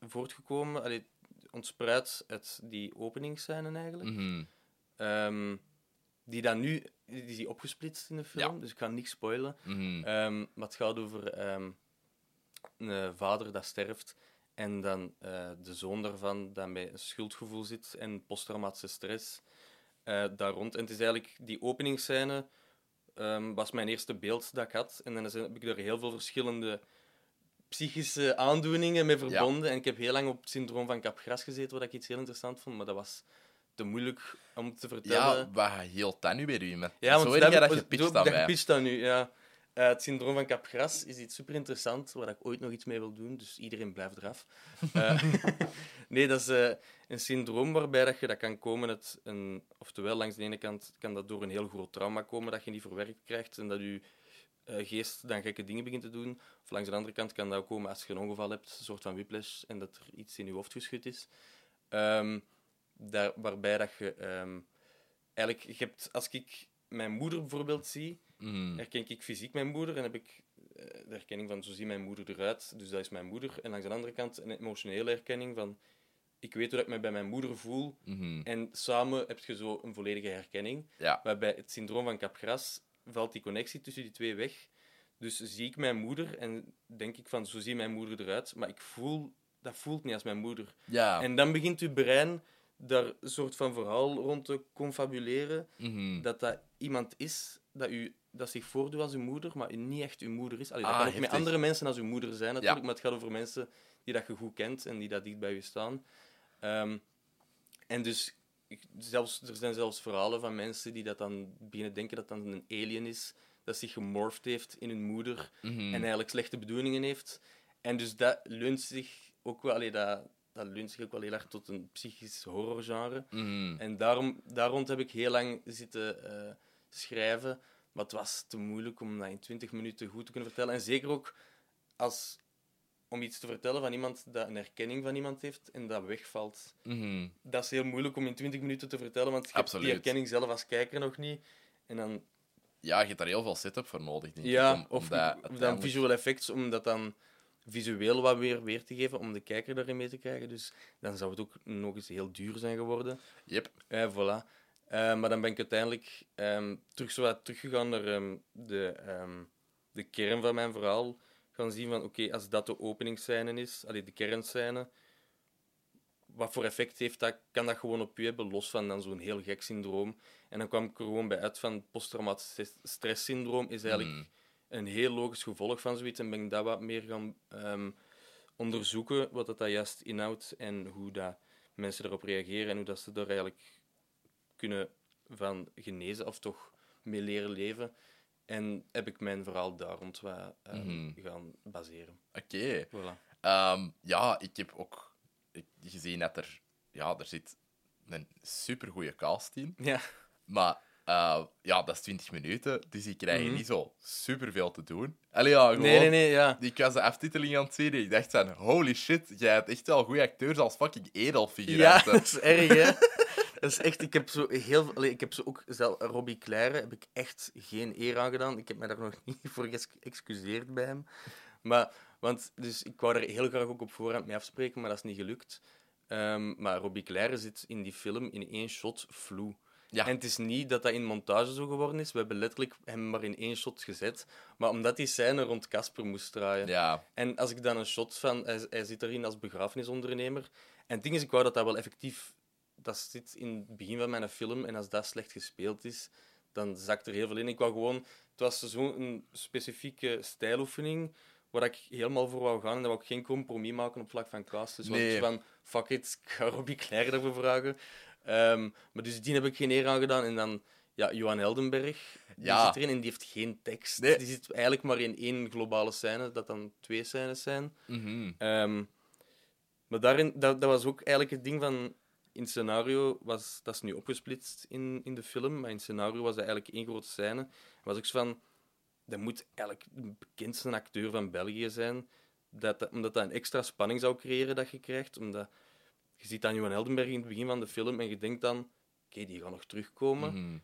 Speaker 2: voortgekomen, allee, ontspruit uit die openingsscène eigenlijk.
Speaker 1: Mhm.
Speaker 2: Ehm, die dan nu, die is opgesplitst in de film, dus ik ga niks spoilen.
Speaker 1: Mhm.
Speaker 2: Ehm, maar het gaat over ehm, een vader dat sterft en dan eh, de zoon daarvan dat met een schuldgevoel zit en posttraumatische stress eh, daar rond. En het is eigenlijk die openingsscène was mijn eerste beeld dat ik had. En dan heb ik daar heel veel verschillende psychische aandoeningen mee verbonden. En ik heb heel lang op het syndroom van Capgras gezeten, wat ik iets heel interessant vond, maar dat was te moeilijk om te vertellen.
Speaker 1: Ja, wat hield dat nu weer u met?
Speaker 2: Ja,
Speaker 1: zo
Speaker 2: want
Speaker 1: heb
Speaker 2: dat heb
Speaker 1: dat gepitcht
Speaker 2: zo- dat dan nu, ja. Eh, het syndroom van Capgras is iets super interessant, waar ik ooit nog iets mee wil doen, dus iedereen blijft eraf. (laughs) Eh, (laughs) nee, dat is eh, een syndroom waarbij dat je dat kan komen uit een... Oftewel, langs de ene kant kan dat door een heel groot trauma komen dat je niet verwerkt krijgt en dat je geest dan gekke dingen begint te doen. Of langs de andere kant kan dat ook komen als je een ongeval hebt, een soort van whiplash, en dat er iets in je hoofd geschud is. Ehm, daar, waarbij dat je... ehm, eigenlijk, je hebt, als ik mijn moeder bijvoorbeeld zie,
Speaker 1: Mhm.
Speaker 2: herken ik fysiek mijn moeder en heb ik eh, de herkenning van zo ziet mijn moeder eruit, dus dat is mijn moeder. En langs de andere kant een emotionele herkenning van ik weet hoe ik me bij mijn moeder voel.
Speaker 1: Mhm.
Speaker 2: En samen heb je zo een volledige herkenning.
Speaker 1: Ja.
Speaker 2: Waarbij het syndroom van Capgras valt die connectie tussen die twee weg. Dus zie ik mijn moeder en denk ik van zo ziet mijn moeder eruit, maar ik voel dat voelt niet als mijn moeder.
Speaker 1: Ja.
Speaker 2: En dan begint uw brein daar een soort van verhaal rond te confabuleren
Speaker 1: Mhm.
Speaker 2: dat dat iemand is dat, u, dat zich voordoet als uw moeder, maar niet echt uw moeder is. Allee, dat
Speaker 1: Ah,
Speaker 2: kan ook met andere mensen als uw moeder zijn, natuurlijk,
Speaker 1: Ja.
Speaker 2: maar het gaat over mensen die dat je goed kent en die dat dicht bij je staan. Ehm, en dus, ik- zelfs, er zijn zelfs verhalen van mensen die dat dan beginnen denken dat dat een alien is, dat zich gemorfd heeft in hun moeder
Speaker 1: Mhm.
Speaker 2: en eigenlijk slechte bedoelingen heeft. En dus dat leunt zich ook wel, allee, dat, dat leunt zich ook wel heel erg tot een psychisch horrorgenre.
Speaker 1: Mhm.
Speaker 2: En daarom, daar rond heb ik heel lang zitten eh, schrijven. Maar het was te moeilijk om dat in 20 minuten goed te kunnen vertellen. En zeker ook als, om iets te vertellen van iemand dat een herkenning van iemand heeft en dat wegvalt.
Speaker 1: Mhm.
Speaker 2: Dat is heel moeilijk om in 20 minuten te vertellen, want je hebt die herkenning zelf als kijker nog niet. En dan,
Speaker 1: Ja, je hebt daar heel veel setup voor nodig, denk ik.
Speaker 2: ja,
Speaker 1: om, om
Speaker 2: of,
Speaker 1: dat
Speaker 2: dan visual effects, om dat dan visueel wat weer weer te geven, om de kijker daarin mee te krijgen. Dus dan zou het ook nog eens heel duur zijn geworden.
Speaker 1: Yep.
Speaker 2: Ja, voilà. Eh, maar dan ben ik uiteindelijk ehm, terug zo wat teruggegaan naar ehm, de, ehm, de kern van mijn verhaal. Gaan zien van, oké, als dat de openingsscène is, allee, de kernscène, wat voor effect heeft dat, kan dat gewoon op u hebben, los van dan zo'n heel gek syndroom. En dan kwam ik er gewoon bij uit van posttraumatisch stresssyndroom is eigenlijk
Speaker 1: Mm.
Speaker 2: een heel logisch gevolg van zoiets. En ben ik dat wat meer gaan ehm, onderzoeken, wat dat, dat juist inhoudt en hoe dat mensen erop reageren en hoe dat ze er eigenlijk kunnen van genezen of toch mee leren leven. En heb ik mijn verhaal daar rond wat ehm,
Speaker 1: Mhm.
Speaker 2: gaan baseren.
Speaker 1: Oké.
Speaker 2: Voilà.
Speaker 1: Ehm, ja, ik heb ook gezien dat er, ja, er zit een supergoeie cast in.
Speaker 2: Ja.
Speaker 1: Maar eh, ja, dat is 20 minuten, dus ik krijg
Speaker 2: Mhm.
Speaker 1: niet zo superveel te doen. Allee, ja, gewoon...
Speaker 2: Nee, nee, nee, ja.
Speaker 1: Ik was de aftiteling aan het zien en ik dacht van, holy shit, jij hebt echt wel goede acteurs als fucking
Speaker 2: Ja,
Speaker 1: edelfiguranten. (laughs)
Speaker 2: dat is erg, hè. (laughs) Dat is echt, ik heb zo heel veel- ik heb zo ook, zelf, Robbie Claire heb ik echt geen eer aan gedaan. Ik heb mij daar nog (laughs) niet voor geëxcuseerd bij hem. Maar, want, dus ik wou er heel graag ook op voorhand mee afspreken, maar dat is niet gelukt. Ehm, maar Robbie Claire zit in die film in één shot vloe.
Speaker 1: Ja.
Speaker 2: En het is niet dat dat in montage zo geworden is. We hebben letterlijk hem maar in één shot gezet. Maar omdat die scène rond Casper moest draaien.
Speaker 1: Ja,
Speaker 2: En als ik dan een shot van... Hij, hij zit erin als begrafenisondernemer. En het ding is, ik wou dat dat wel effectief... Dat zit in het begin van mijn film. En als dat slecht gespeeld is, dan zakt er heel veel in. Ik wou gewoon... Het was zo'n specifieke stijloefening waar ik helemaal voor wou gaan. En daar wou ik geen compromis maken op vlak van cast. Dus was
Speaker 1: Nee.
Speaker 2: ik van, fuck it, ik ga Robbie Claire daarvoor vragen. Ehm, maar dus die heb ik geen eer aan gedaan. En dan... Ja, Johan Heldenberg, die
Speaker 1: Ja.
Speaker 2: zit erin en die heeft geen tekst.
Speaker 1: Nee.
Speaker 2: Die zit eigenlijk maar in één globale scène, dat dan twee scènes zijn.
Speaker 1: mhm.
Speaker 2: Ehm, maar daarin, dat, dat was ook eigenlijk het ding van... In het scenario was... Dat is nu opgesplitst in, in de film, maar in het scenario was dat eigenlijk één grote scène. was ook zo van... Dat moet eigenlijk de bekendste acteur van België zijn. Dat, dat- omdat dat een extra spanning zou creëren dat je krijgt. Omdat je ziet dan Johan Heldenberg in het begin van de film en je denkt dan... Oké, die gaat nog terugkomen.
Speaker 1: Mhm.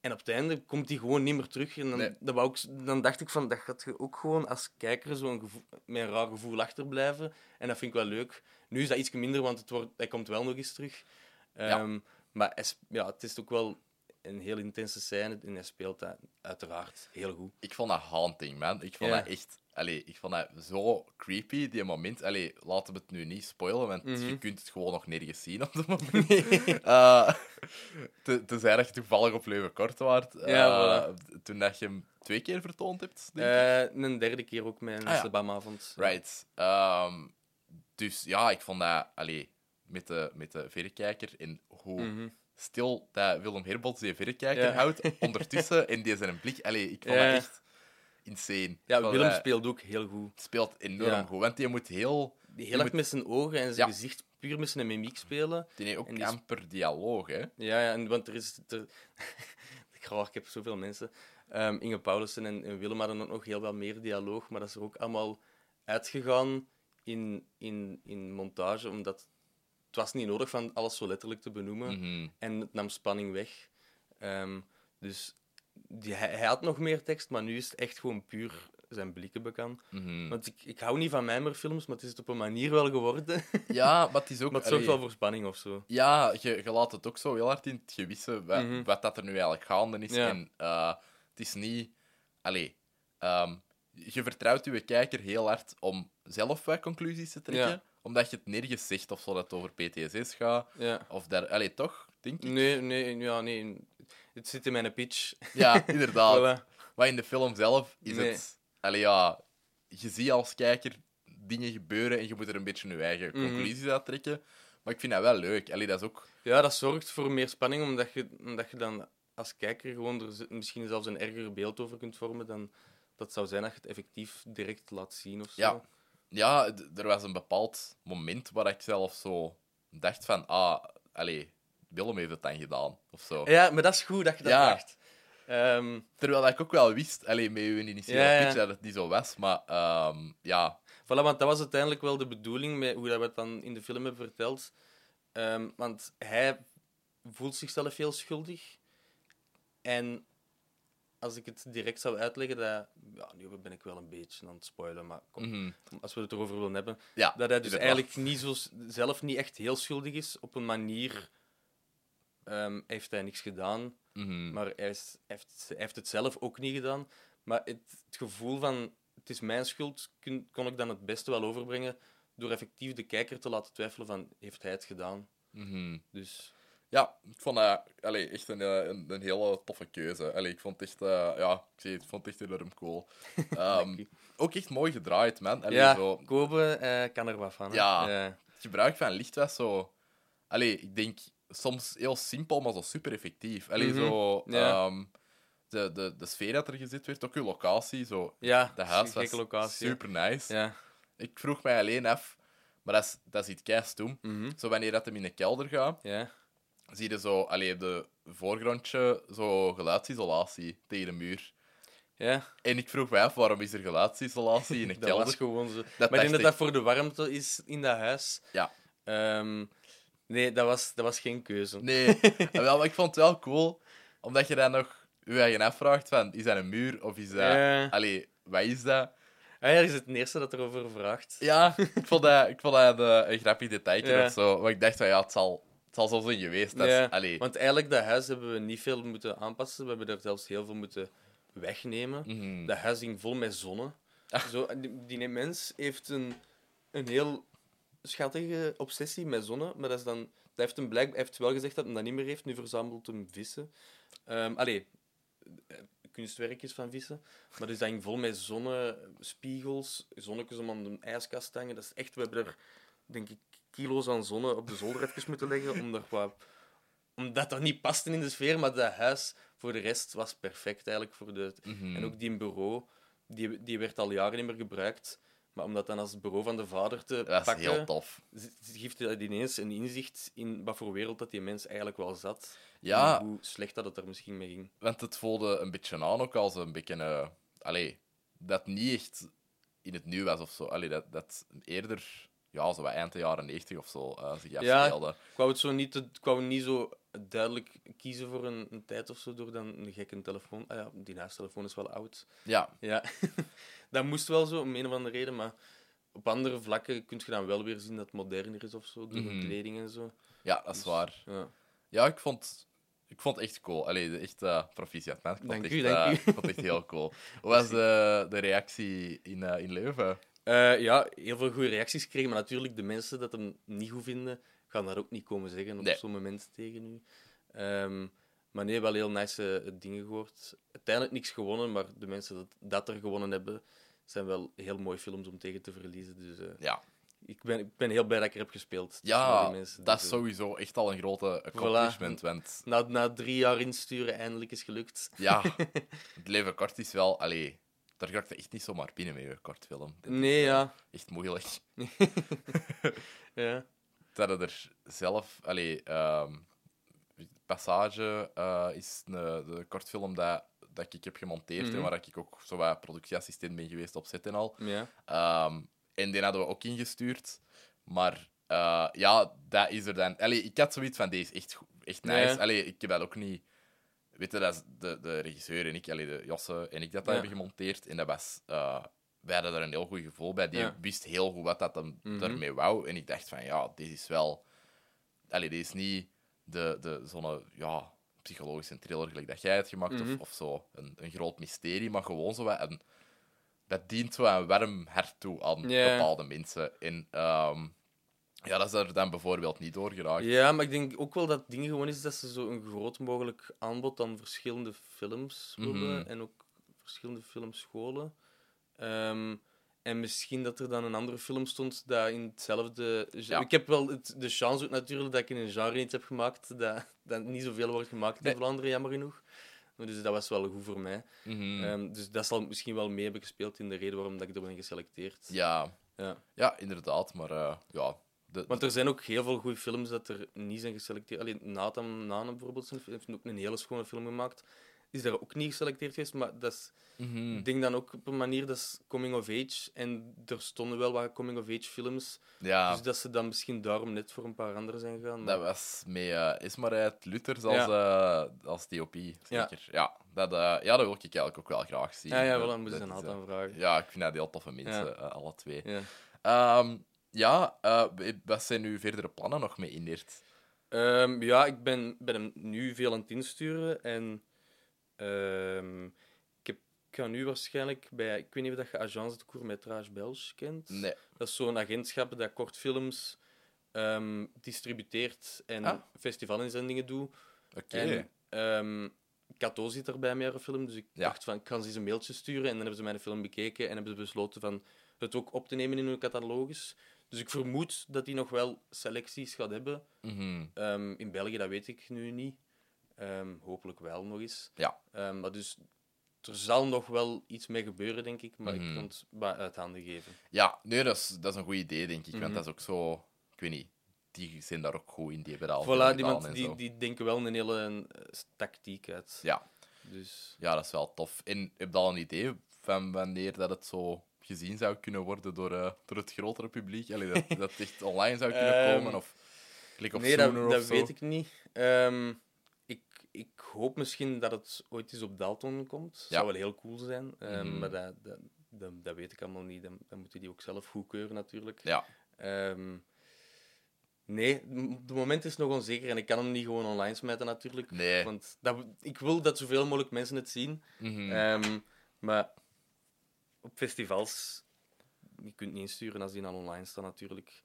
Speaker 2: En op het einde komt hij gewoon niet meer terug. En dan,
Speaker 1: Nee.
Speaker 2: dat wou ik, dan dacht ik van, dat gaat je ook gewoon als kijker zo'n met een raar gevoel achterblijven. En dat vind ik wel leuk. Nu is dat iets minder, want het wordt, hij komt wel nog eens terug.
Speaker 1: Ja.
Speaker 2: Ehm, maar hij ja, het is ook wel een heel intense scène en hij speelt dat uiteraard heel goed.
Speaker 1: Ik vond dat haunting, man. Ik vond
Speaker 2: Ja.
Speaker 1: dat echt... Allee, ik vond dat zo creepy, die moment. Allee, laten we het nu niet spoilen, want
Speaker 2: Mhm.
Speaker 1: je kunt het gewoon nog nergens zien op dat moment. (laughs) Eh, te- Tenzij dat je toevallig op Leuvenkort waart. eh,
Speaker 2: Ja,
Speaker 1: Toen dat je hem twee keer vertoond hebt, denk ik.
Speaker 2: Eh, een derde keer ook met een
Speaker 1: Ah, ja. Right. Ehm, dus ja, ik vond dat... Allee, met de, met de verrekijker en hoe
Speaker 2: Mhm.
Speaker 1: stil dat Willem Herbots die verrekijker
Speaker 2: Ja.
Speaker 1: houdt (laughs) ondertussen en die zijn blik... Allee, ik vond
Speaker 2: Ja.
Speaker 1: dat echt insane.
Speaker 2: Ja, Willem
Speaker 1: dat-
Speaker 2: speelt ook heel goed.
Speaker 1: speelt enorm
Speaker 2: Ja.
Speaker 1: goed. Want die moet heel.
Speaker 2: Heel
Speaker 1: Je
Speaker 2: erg
Speaker 1: moet-
Speaker 2: met zijn ogen en zijn
Speaker 1: Ja.
Speaker 2: gezicht puur met zijn mimiek spelen.
Speaker 1: Die heeft ook
Speaker 2: En die
Speaker 1: amper dialoog, hè?
Speaker 2: Ja, ja en, want er is... Er, (laughs) ik, graag, ik heb zoveel mensen. Ehm, Inge Paulussen en, en Willem hadden ook nog heel wat meer dialoog, maar dat is er ook allemaal uitgegaan in, in, in montage, omdat het was niet nodig van alles zo letterlijk te benoemen.
Speaker 1: Mhm.
Speaker 2: En het nam spanning weg. Ehm, dus die, hij, hij had nog meer tekst, maar nu is het echt gewoon puur zijn blikken bekend.
Speaker 1: Mhm.
Speaker 2: Want ik, ik hou niet van Mijmerfilms, maar het is het op een manier wel geworden. (laughs)
Speaker 1: Ja, maar het is ook.
Speaker 2: maar het zorgt wel voor spanning of zo.
Speaker 1: Ja, je, je laat het ook zo heel hard in het gewisse wat,
Speaker 2: Mhm.
Speaker 1: wat dat er nu eigenlijk gaande is.
Speaker 2: Ja.
Speaker 1: En eh, het is niet. Allee, ehm, je vertrouwt je kijker heel hard om zelf wat conclusies te trekken.
Speaker 2: Ja.
Speaker 1: Omdat je het nergens zegt of zo dat het over PTSS gaat.
Speaker 2: Ja.
Speaker 1: Of daar. Allee, toch? Denk ik.
Speaker 2: Nee, nee, ja, nee. Het zit in mijn pitch.
Speaker 1: Ja, (laughs) (laughs) inderdaad.
Speaker 2: Voilà.
Speaker 1: Maar in de film zelf is
Speaker 2: Nee.
Speaker 1: het... Allee, ja, je ziet als kijker dingen gebeuren en je moet er een beetje je eigen
Speaker 2: Mhm.
Speaker 1: conclusies uit trekken. Maar ik vind dat wel leuk. Allee, dat is ook...
Speaker 2: Ja, dat zorgt voor meer spanning, omdat je, omdat je dan als kijker gewoon er misschien zelfs een erger beeld over kunt vormen dan dat zou zijn dat je het effectief direct laat zien of zo.
Speaker 1: Ja. Ja, er was een bepaald moment waar ik zelf zo dacht van... Ah, allee, Willem heeft het dan gedaan, of zo.
Speaker 2: Ja, maar dat is goed dat je dat
Speaker 1: Ja.
Speaker 2: dacht. Ehm,
Speaker 1: Terwijl ik ook wel wist, allee, met uw initiële
Speaker 2: Ja,
Speaker 1: pitch, dat het niet zo was. Maar ehm, ja,
Speaker 2: Voilà, want dat was uiteindelijk wel de bedoeling met hoe dat we het dan in de film hebben verteld. Ehm, want hij voelt zichzelf heel schuldig. En als ik het direct zou uitleggen, dat... Ja, nu ben ik wel een beetje aan het spoilen, maar kom,
Speaker 1: mhm.
Speaker 2: als we het erover willen hebben.
Speaker 1: ja
Speaker 2: Dat hij dus eigenlijk niet zo, zelf niet echt heel schuldig is, op een manier ehm, heeft hij niks gedaan.
Speaker 1: Mhm.
Speaker 2: Maar hij, is- heeft, hij heeft het zelf ook niet gedaan. Maar het, het gevoel van het is mijn schuld kun- kon ik dan het beste wel overbrengen door effectief de kijker te laten twijfelen van heeft hij het gedaan.
Speaker 1: Mhm.
Speaker 2: Dus
Speaker 1: Ja, ik vond allee, echt een, eh, een, een hele toffe keuze. Allee, ik vond het echt, eh, ja, ik, zei, het, ik vond het echt enorm cool. (laughs) Ehm, ook echt mooi gedraaid, man. Allee,
Speaker 2: ja,
Speaker 1: zo,
Speaker 2: Kobe eh, kan er wat van. hè.
Speaker 1: Ja. het gebruik van licht was zo... Allee, ik denk soms heel simpel, maar zo super effectief. Allee,
Speaker 2: Mhm,
Speaker 1: zo...
Speaker 2: ja.
Speaker 1: ehm, de, de, de sfeer dat er gezet werd, ook uw locatie, zo...
Speaker 2: Ja,
Speaker 1: De huis was
Speaker 2: locatie.
Speaker 1: super nice.
Speaker 2: Ja.
Speaker 1: Ik vroeg mij alleen af, maar dat is, dat is iets keistom.
Speaker 2: Mhm.
Speaker 1: Zo wanneer dat hem in de kelder gaat,
Speaker 2: ja.
Speaker 1: zie je zo, allee, op de voorgrondje, zo geluidsisolatie tegen de muur.
Speaker 2: Ja,
Speaker 1: En ik vroeg mij af, waarom is er geluidsisolatie in een (laughs)
Speaker 2: dat
Speaker 1: kelder?
Speaker 2: was gewoon zo. maar ik denk dat dat voor de warmte is in dat huis.
Speaker 1: Ja.
Speaker 2: Ehm, nee, dat was, dat was geen keuze.
Speaker 1: Nee, (laughs) Ah, wel, maar ik vond het wel cool, omdat je dan nog je eigen afvraagt van, is dat een muur of is dat...
Speaker 2: Ja.
Speaker 1: Allee, wat is dat?
Speaker 2: Ah, ja, is het eerste dat erover vraagt.
Speaker 1: Ja, ik vond dat, ik vond dat een, een grappig detailje
Speaker 2: Ja.
Speaker 1: of zo. Maar ik dacht van, ja, het zal, het zal zo zijn geweest. Dat is-
Speaker 2: Ja,
Speaker 1: allee.
Speaker 2: Want eigenlijk, dat huis hebben we niet veel moeten aanpassen. We hebben er zelfs heel veel moeten wegnemen.
Speaker 1: Mhm.
Speaker 2: Dat huis ging vol met zonne. Zo, die, die mens heeft een, een heel schattige obsessie met zonne, maar dat, is dan, dat heeft hem blijk, hij heeft wel gezegd dat hij dat niet meer heeft. Nu verzamelt hem vissen. Ehm allee, eh, kunstwerkjes van vissen. Maar dus dat ging vol met zonnespiegels, zonnetjes om aan de ijskast te hangen. Dat is echt, we hebben er, denk ik, kilo's aan zonne op de zolder even moeten leggen, om er wat omdat dat niet paste in de sfeer, maar dat huis voor de rest was perfect eigenlijk. Voor de...
Speaker 1: Mhm.
Speaker 2: En ook die bureau, die, die werd al jaren niet meer gebruikt. Maar om dat dan als bureau van de vader te
Speaker 1: Dat is
Speaker 2: pakken,
Speaker 1: heel tof.
Speaker 2: geeft dat ineens een inzicht in wat voor wereld dat die mens eigenlijk wel zat.
Speaker 1: Ja.
Speaker 2: En hoe slecht dat het er misschien mee ging.
Speaker 1: Want het voelde een beetje aan ook als een beetje... eh allee, dat niet echt in het nieuw was of zo. Allee, dat, dat eerder... Ja, zo wat eind de jaren 90 of zo eh, zich
Speaker 2: Ja. Ik wou het zo niet, te- ik wou niet zo duidelijk kiezen voor een, een tijd of zo door dan een gekke telefoon. Ah ja, die huistelefoon is wel oud.
Speaker 1: Ja,
Speaker 2: Ja, (laughs) dat moest wel zo, om een of andere reden. Maar op andere vlakken kun je dan wel weer zien dat het moderner is of zo, door
Speaker 1: Mhm.
Speaker 2: de kleding en zo.
Speaker 1: ja, dat is waar.
Speaker 2: Ja.
Speaker 1: Ja, ik vond, ik vond het echt cool. Allee, echt eh proficiat, man. Ik vond
Speaker 2: Dank u,
Speaker 1: echt,
Speaker 2: dank
Speaker 1: eh,
Speaker 2: u.
Speaker 1: ik vond het echt heel cool. Hoe was de, de reactie in, eh, in Leuven?
Speaker 2: Eh, ja, heel veel goede reacties gekregen, maar natuurlijk, de mensen dat hem niet goed vinden, gaan dat ook niet komen zeggen op
Speaker 1: Nee.
Speaker 2: zo'n moment tegen u. Ehm, maar nee, wel heel nice eh, dingen gehoord. Uiteindelijk niks gewonnen, maar de mensen dat, dat er gewonnen hebben, zijn wel heel mooie films om tegen te verliezen. Dus eh,
Speaker 1: Ja,
Speaker 2: ik, ben, ik ben heel blij dat ik er heb gespeeld.
Speaker 1: ja
Speaker 2: die mensen.
Speaker 1: dat
Speaker 2: Dus,
Speaker 1: is
Speaker 2: eh,
Speaker 1: sowieso echt al een grote accomplishment. Want
Speaker 2: na, na drie jaar insturen eindelijk is gelukt.
Speaker 1: ja, (laughs) het leven kort is wel... Allee, daar ga je echt niet zomaar binnen met je kortfilm. Dat is,
Speaker 2: Nee, ja.
Speaker 1: Echt moeilijk. (laughs)
Speaker 2: ja.
Speaker 1: Dat er zelf... Allee, ehm, Passage eh, is een, de kortfilm dat, dat ik heb gemonteerd en
Speaker 2: Mhm.
Speaker 1: waar ik ook zo wat productieassistent ben geweest op set en al. Ehm, en die hadden we ook ingestuurd. Maar eh, ja, dat is er dan. Allee, ik had zoiets van deze echt, echt nice. Allee, ik heb dat ook niet. Weet je, dat is de, de regisseur en ik, allee, de Josse en ik, dat, dat hebben gemonteerd. En dat was. eh, wij hadden er een heel goed gevoel bij. Die
Speaker 2: Ja.
Speaker 1: wist heel goed wat dat hem
Speaker 2: Mhm.
Speaker 1: ermee wou. En ik dacht van ja, dit is wel. Allee, dit is niet de, de, zo'n ja, psychologische thriller gelijk dat jij het gemaakt
Speaker 2: Mhm.
Speaker 1: of, of zo. Een, een groot mysterie, maar gewoon zo wat een dat dient zo een warm hart toe aan bepaalde mensen. En ehm, ja, dat is er dan bijvoorbeeld niet door geraakt.
Speaker 2: Ja, maar ik denk ook wel dat het ding gewoon is dat ze zo een groot mogelijk aanbod aan verschillende films willen
Speaker 1: Mhm.
Speaker 2: en ook verschillende filmscholen. Ehm, en misschien dat er dan een andere film stond dat in hetzelfde...
Speaker 1: Ja.
Speaker 2: Ik heb wel het, de chance ook natuurlijk dat ik in een genre iets heb gemaakt dat, dat niet zoveel wordt gemaakt
Speaker 1: Nee.
Speaker 2: in Vlaanderen, jammer genoeg. Dus dat was wel goed voor mij.
Speaker 1: Mhm.
Speaker 2: Ehm, dus dat zal misschien wel mee hebben gespeeld in de reden waarom dat ik er ben geselecteerd.
Speaker 1: ja.
Speaker 2: Ja.
Speaker 1: ja, inderdaad. Maar eh, ja, de,
Speaker 2: Want er zijn ook heel veel goede films dat er niet zijn geselecteerd. Alleen Nathan Nane bijvoorbeeld heeft ook een hele schone film gemaakt. Is daar ook niet geselecteerd geweest, maar dat is,
Speaker 1: Mhm.
Speaker 2: ik denk dan ook op een manier dat is coming of age. En er stonden wel wat coming of age films.
Speaker 1: ja,
Speaker 2: Dus dat ze dan misschien daarom net voor een paar andere zijn gegaan. maar-
Speaker 1: dat was met uh, Ismaret Luthers als, eh, als DOP, zeker. Ja, dat, eh, ja, dat wil ik eigenlijk ook wel graag zien.
Speaker 2: ja, ja, wel, dan moeten
Speaker 1: dat
Speaker 2: ze een
Speaker 1: eh,
Speaker 2: vragen.
Speaker 1: Ja, ik vind dat heel toffe mensen,
Speaker 2: Ja.
Speaker 1: eh, alle twee.
Speaker 2: Ja.
Speaker 1: Ehm, ja, eh, wat zijn uw verdere plannen nog mee Inert?
Speaker 2: Ehm, ja, ik ben, ben hem nu veel aan het insturen. En ehm, ik, heb, ik ga nu waarschijnlijk bij... Ik weet niet of dat je Agence de Courtmetrage Belge kent.
Speaker 1: Nee.
Speaker 2: Dat is zo'n agentschap dat kortfilms ehm distributeert en
Speaker 1: Ah.
Speaker 2: festivalinzendingen doet.
Speaker 1: Oké.
Speaker 2: En ehm Cato zit er bij mijn film, dus ik
Speaker 1: Ja.
Speaker 2: dacht van, ik kan ze eens een mailtje sturen. En dan hebben ze mijn film bekeken en hebben ze besloten van het ook op te nemen in hun catalogus. Dus ik vermoed dat hij nog wel selecties gaat hebben.
Speaker 1: Mhm.
Speaker 2: In België, dat weet ik nu niet. Ehm, hopelijk wel nog eens.
Speaker 1: Ja.
Speaker 2: Ehm, maar dus er zal nog wel iets mee gebeuren, denk ik. Maar
Speaker 1: Mhm.
Speaker 2: ik kan het maar uit handen geven.
Speaker 1: Ja, nee, dat is, dat is een goed idee, denk ik.
Speaker 2: Mhm.
Speaker 1: Want dat is ook zo... Ik weet niet. Die zijn daar ook goed in. Die hebben dat al
Speaker 2: Voilà, die, mensen- die, die denken wel een hele eh, tactiek uit.
Speaker 1: Ja.
Speaker 2: Dus
Speaker 1: ja, dat is wel tof. En heb je al een idee van wanneer dat het zo gezien zou kunnen worden door, eh, door het grotere publiek? Allee, dat, (laughs) dat het echt online zou kunnen
Speaker 2: Ehm,
Speaker 1: komen? Of klik op
Speaker 2: nee, dat, dat weet ik niet. Ik, hoop misschien dat het ooit eens op Dalton komt.
Speaker 1: Ja.
Speaker 2: Zou wel heel cool zijn. Ehm,
Speaker 1: Mhm.
Speaker 2: Maar dat, dat, dat, dat weet ik allemaal niet. Dan, dan moeten die ook zelf goedkeuren, natuurlijk.
Speaker 1: Ja.
Speaker 2: Ehm, nee, het moment is nog onzeker en ik kan hem niet gewoon online smijten, natuurlijk.
Speaker 1: Nee.
Speaker 2: Want dat, ik wil dat zoveel mogelijk mensen het zien.
Speaker 1: Mhm.
Speaker 2: Ehm, maar op festivals, je kunt niet insturen als die dan online staan, natuurlijk.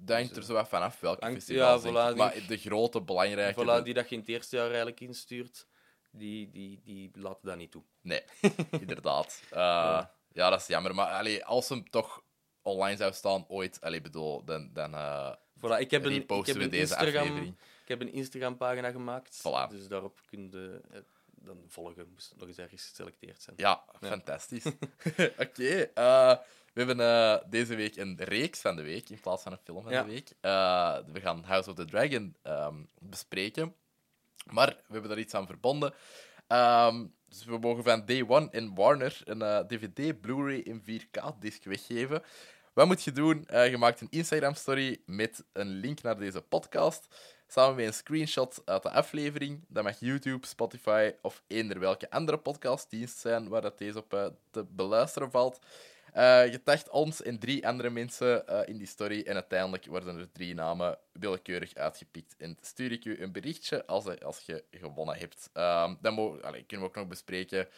Speaker 1: Dat hangt er zo wat vanaf welke
Speaker 2: Hangt-
Speaker 1: festivals,
Speaker 2: ja, voilà,
Speaker 1: Maar de grote, belangrijke...
Speaker 2: Voilà, die dat je in het eerste jaar eigenlijk instuurt, die, die, die laten dat niet toe.
Speaker 1: Nee, (laughs) inderdaad. Eh, ja.
Speaker 2: Ja.
Speaker 1: dat is jammer. Maar allee, als hem toch online zou staan ooit, allee, bedoel, dan, dan eh,
Speaker 2: Voilà, ik heb een, ik heb
Speaker 1: we
Speaker 2: een
Speaker 1: deze
Speaker 2: Instagram,
Speaker 1: aflevering.
Speaker 2: ik heb een Instagram-pagina gemaakt.
Speaker 1: Voilà.
Speaker 2: Dus daarop kun je eh, dan volgen, moest het nog eens ergens geselecteerd zijn.
Speaker 1: Ja,
Speaker 2: Ja.
Speaker 1: fantastisch. (laughs) Oké, we hebben eh, deze week een reeks van de week in plaats van een film van
Speaker 2: Ja.
Speaker 1: de week. Eh, we gaan House of the Dragon ehm, bespreken. Maar we hebben daar iets aan verbonden. Ehm, dus we mogen van Day One in Warner een eh, DVD, Blu-ray in 4K-disc weggeven. Wat moet je doen? Eh, je maakt een Instagram-story met een link naar deze podcast. Samen met een screenshot uit de aflevering. Dat mag YouTube, Spotify of eender welke andere podcastdienst zijn waar dat deze op eh, te beluisteren valt. Eh, je tagt ons en drie andere mensen eh, in die story. En uiteindelijk worden er drie namen willekeurig uitgepikt. En stuur ik u een berichtje als, als je gewonnen hebt. Ehm, dan mo- allee, kunnen we ook nog bespreken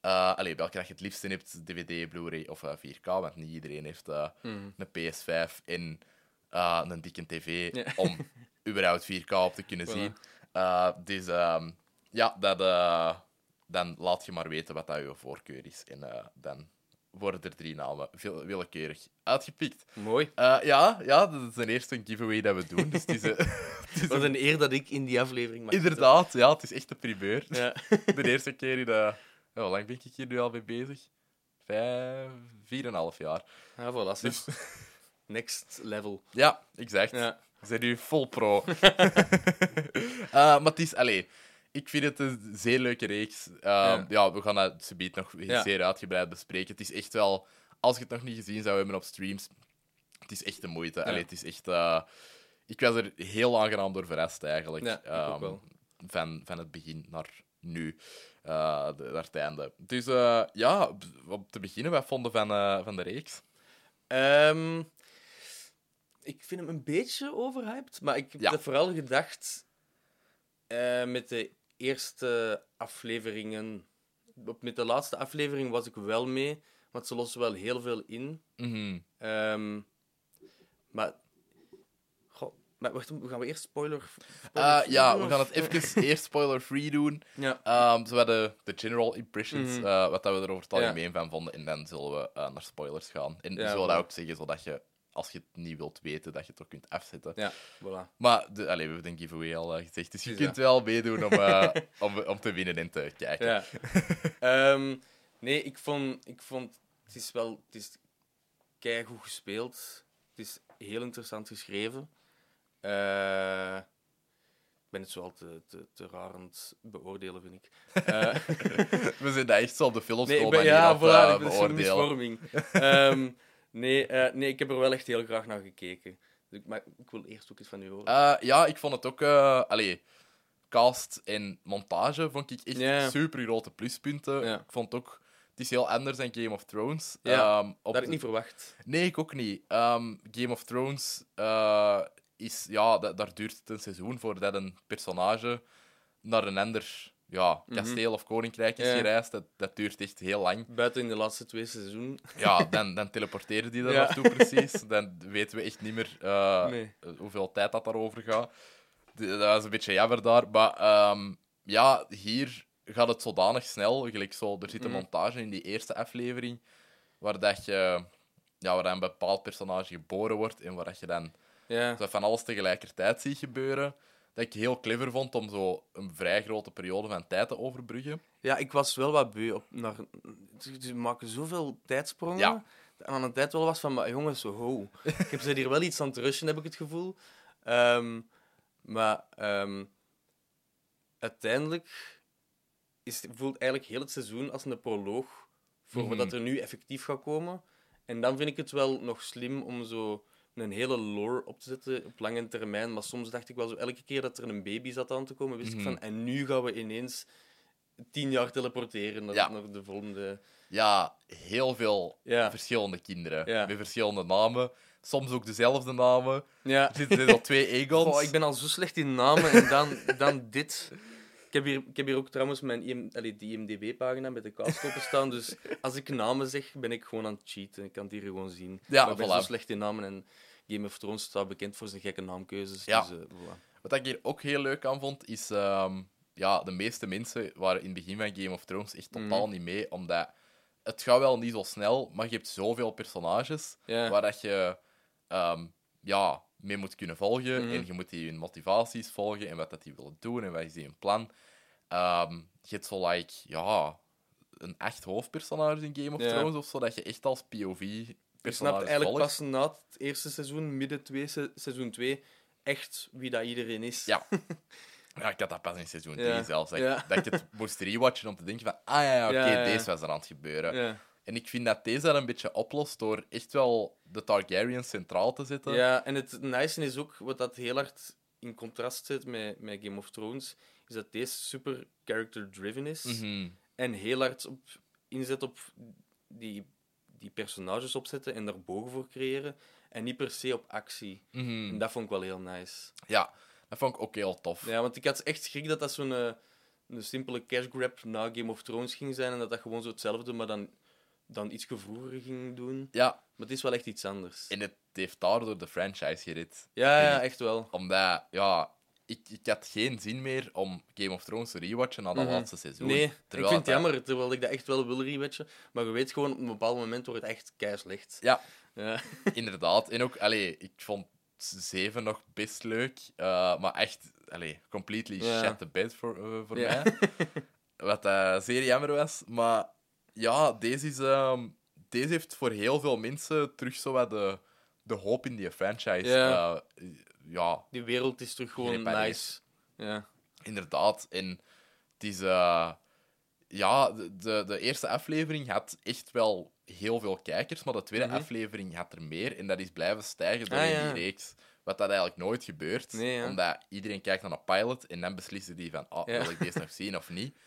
Speaker 1: eh, allee, welke dat je het liefste hebt: DVD, Blu-ray of eh, 4K. Want niet iedereen heeft
Speaker 2: Mhm.
Speaker 1: een PS5 en een dikke tv
Speaker 2: Ja. (laughs)
Speaker 1: om überhaupt 4K op te kunnen
Speaker 2: Voilà.
Speaker 1: zien. Dus ehm, ja, dat, dan laat je maar weten wat dat je voorkeur is. En dan worden er drie namen veel- willekeurig uitgepikt.
Speaker 2: Mooi.
Speaker 1: Eh, ja, ja, dat is de eerste giveaway dat we doen. Dus het is, eh, (laughs) het is
Speaker 2: Wat een eer dat ik in die aflevering mag
Speaker 1: inderdaad, ja, het is echt een primeur.
Speaker 2: Ja. (laughs)
Speaker 1: De eerste keer in de... ja, hoe lang ben ik hier nu al mee bezig? Vijf, vier en een half jaar.
Speaker 2: Ja, voilà.
Speaker 1: Dus-. (laughs)
Speaker 2: Next level.
Speaker 1: Ja, exact.
Speaker 2: Ja.
Speaker 1: We zijn nu vol pro. Eh, maar het is, allee, ik vind het een zeer leuke reeks. Ehm, ja.
Speaker 2: Ja.
Speaker 1: we gaan dat subiet nog
Speaker 2: Ja.
Speaker 1: zeer uitgebreid bespreken. Het is echt wel, als je het nog niet gezien zou hebben op streams, het is echt de moeite. Allee, het is echt, eh, ik was er heel aangenaam door verrast eigenlijk.
Speaker 2: Ja,
Speaker 1: Ehm. Van, van het begin naar nu, eh, de- naar het einde. Dus eh, ja, om te beginnen, wat vonden van, van de reeks?
Speaker 2: Ehm, ik vind hem een beetje overhyped, maar ik heb
Speaker 1: Ja.
Speaker 2: dat vooral gedacht met de eerste afleveringen. Op- Met de laatste aflevering was ik wel mee, want ze lossen wel heel veel in. Ehm, maar, goh, maar wacht, gaan we eerst spoiler?
Speaker 1: Eh,
Speaker 2: spoiler-free
Speaker 1: ja,
Speaker 2: doen,
Speaker 1: we gaan het even (laughs) eerst spoiler-free doen.
Speaker 2: Ja,
Speaker 1: Ehm zo de, de general impressions,
Speaker 2: Mhm.
Speaker 1: eh, wat dat we er over het
Speaker 2: Ja.
Speaker 1: algemeen van vonden. En dan zullen we eh, naar spoilers gaan. En
Speaker 2: Ja,
Speaker 1: zullen dat ook zeggen, zodat je, als je het niet wilt weten, dat je het ook kunt afzetten.
Speaker 2: ja, voilà.
Speaker 1: Maar de, allee, we hebben een giveaway al eh, gezegd, dus je
Speaker 2: Dus
Speaker 1: kunt wel meedoen om, eh, (laughs) om, om te winnen en te kijken.
Speaker 2: Ja. (laughs) Ehm, nee, ik vond, ik vond... Het is wel... Het is keigoed gespeeld. Het is heel interessant geschreven. Eh, ik ben het zo al te, te, te raar aan het beoordelen, vind ik. (laughs)
Speaker 1: We zijn dat echt zo op de filmschool
Speaker 2: nee, ben, ja,
Speaker 1: op,
Speaker 2: voilà, ik ben zo'n
Speaker 1: beoordelen.
Speaker 2: misvorming. Nee, eh, nee, ik heb er wel echt heel graag naar gekeken. Dus ik, maar ik wil eerst ook iets van u horen.
Speaker 1: Eh, ja, ik vond het ook... eh allee, cast en montage vond ik echt super grote pluspunten. Ik vond ook... Het is heel anders dan Game of Thrones.
Speaker 2: Ja,
Speaker 1: Ehm, op
Speaker 2: dat had ik
Speaker 1: de-
Speaker 2: niet verwacht.
Speaker 1: Nee, ik ook niet. Ehm, Game of Thrones, is, ja, da- daar duurt het een seizoen voordat een personage naar een ander ja, kasteel of koninkrijk is.
Speaker 2: Ja.
Speaker 1: gereisd. Dat, dat duurt echt heel lang.
Speaker 2: Buiten in de laatste twee seizoenen.
Speaker 1: Ja, dan, dan teleporteren die daar
Speaker 2: Ja.
Speaker 1: naartoe precies. Dan weten we echt niet meer eh,
Speaker 2: Nee.
Speaker 1: hoeveel tijd dat daarover gaat. Dat was een beetje jammer daar. Maar ehm, ja, hier gaat het zodanig snel. Gelijk zo, er zit een
Speaker 2: Mhm.
Speaker 1: montage in die eerste aflevering waar, dat je, ja, waar een bepaald personage geboren wordt en waar dat je dan
Speaker 2: Ja.
Speaker 1: zo van alles tegelijkertijd ziet gebeuren. Dat ik heel clever vond om zo een vrij grote periode van tijd te overbruggen.
Speaker 2: ja, ik was wel wat beu. Op, naar, ze maken zoveel tijdsprongen.
Speaker 1: Ja.
Speaker 2: Dat aan een tijd wel was van, maar jongens, ho. (laughs) ik heb ze hier wel iets aan het rushen, heb ik het gevoel. Ehm, maar ehm, uiteindelijk is, voelt eigenlijk heel het seizoen als een proloog voor
Speaker 1: Mhm.
Speaker 2: wat er nu effectief gaat komen. En dan vind ik het wel nog slim om zo een hele lore op te zetten op lange termijn. Maar soms dacht ik wel zo, elke keer dat er een baby zat aan te komen, wist
Speaker 1: Mhm.
Speaker 2: ik van, en nu gaan we ineens tien jaar teleporteren naar,
Speaker 1: Ja.
Speaker 2: naar de volgende...
Speaker 1: Ja, heel veel
Speaker 2: Ja.
Speaker 1: verschillende kinderen.
Speaker 2: Ja.
Speaker 1: Met verschillende namen. Soms ook dezelfde namen.
Speaker 2: Ja.
Speaker 1: Er zitten al twee (laughs) Egons.
Speaker 2: Goh, ik ben al zo slecht in namen en dan, dan dit. Ik heb, hier, ik heb hier ook trouwens mijn IM, allee, die IMDb-pagina met de cast staan. Dus als ik namen zeg, ben ik gewoon aan het cheaten. Ik kan het hier gewoon zien.
Speaker 1: Ja,
Speaker 2: maar ik ben
Speaker 1: voilà.
Speaker 2: zo slecht in namen en Game of Thrones staat bekend voor zijn gekke naamkeuzes.
Speaker 1: Ja.
Speaker 2: Dus, eh, voilà.
Speaker 1: Wat ik hier ook heel leuk aan vond, is... ehm, ja, de meeste mensen waren in het begin van Game of Thrones echt
Speaker 2: Mhm.
Speaker 1: totaal niet mee, omdat... Het gaat wel niet zo snel, maar je hebt zoveel personages
Speaker 2: Ja.
Speaker 1: waar dat je ehm, ja, mee moet kunnen volgen.
Speaker 2: Mhm.
Speaker 1: En je moet die hun motivaties volgen en wat dat die willen doen en wat is die hun plan. Ehm, je hebt zo, like, ja, een echt hoofdpersonage in Game of
Speaker 2: Ja.
Speaker 1: Thrones of zo, dat je echt als POV
Speaker 2: Ik snap
Speaker 1: personage
Speaker 2: eigenlijk
Speaker 1: volgt.
Speaker 2: pas na het eerste seizoen, midden twee, se- seizoen 2, echt wie dat iedereen is.
Speaker 1: Ja. (laughs) Ja, ik had dat pas in seizoen 3
Speaker 2: Ja.
Speaker 1: zelfs. Dat,
Speaker 2: Ja.
Speaker 1: ik, dat ik het moest rewatchen om te denken van, ah ja, oké, deze was er aan het gebeuren. En ik vind dat deze dat een beetje oplost door echt wel de Targaryens centraal te zetten.
Speaker 2: Ja, en het nice is ook, wat dat heel hard in contrast zit met, met Game of Thrones, is dat deze super character-driven is.
Speaker 1: Mhm.
Speaker 2: En heel hard op, inzet op die, die personages opzetten en daar bogen voor creëren. En niet per se op actie.
Speaker 1: Mhm.
Speaker 2: En dat vond ik wel heel nice.
Speaker 1: Ja, dat vond ik ook heel tof.
Speaker 2: Ja, want ik had echt schrik dat dat zo'n eh, een simpele cash grab na Game of Thrones ging zijn. En dat dat gewoon zo hetzelfde, maar dan, dan iets vroeger ging doen.
Speaker 1: Ja,
Speaker 2: Maar het is wel echt iets anders.
Speaker 1: en het heeft daardoor de franchise gered.
Speaker 2: Ja, ja, echt wel.
Speaker 1: Omdat, ja, ik, ik had geen zin meer om Game of Thrones te rewatchen na dat
Speaker 2: Mhm.
Speaker 1: laatste seizoen.
Speaker 2: Nee, ik vind het jammer, terwijl ik dat echt wel wil rewatchen. Maar je weet gewoon, op een bepaald moment wordt het echt kei slecht.
Speaker 1: Ja, (laughs)
Speaker 2: Ja.
Speaker 1: inderdaad. En ook, allee, ik vond 7 nog best leuk, eh, maar echt, allee, completely
Speaker 2: Ja.
Speaker 1: shit the bed voor, eh, voor
Speaker 2: Ja.
Speaker 1: mij. (laughs) Wat eh, zeer jammer was. Maar ja, deze, is, ehm, deze heeft voor heel veel mensen terug zo wat de, de hoop in die franchise.
Speaker 2: Ja.
Speaker 1: eh, ja,
Speaker 2: Die wereld is terug gewoon nice. Ja.
Speaker 1: inderdaad. En het is... eh, ja, de, de, de eerste aflevering had echt wel heel veel kijkers, maar de tweede
Speaker 2: Mhm.
Speaker 1: aflevering had er meer. En dat is blijven stijgen door
Speaker 2: Ah, ja.
Speaker 1: die reeks. Wat dat eigenlijk nooit gebeurt.
Speaker 2: Nee, ja.
Speaker 1: Omdat iedereen kijkt naar een pilot en dan beslissen die van, oh,
Speaker 2: Ja.
Speaker 1: wil ik deze nog zien of niet?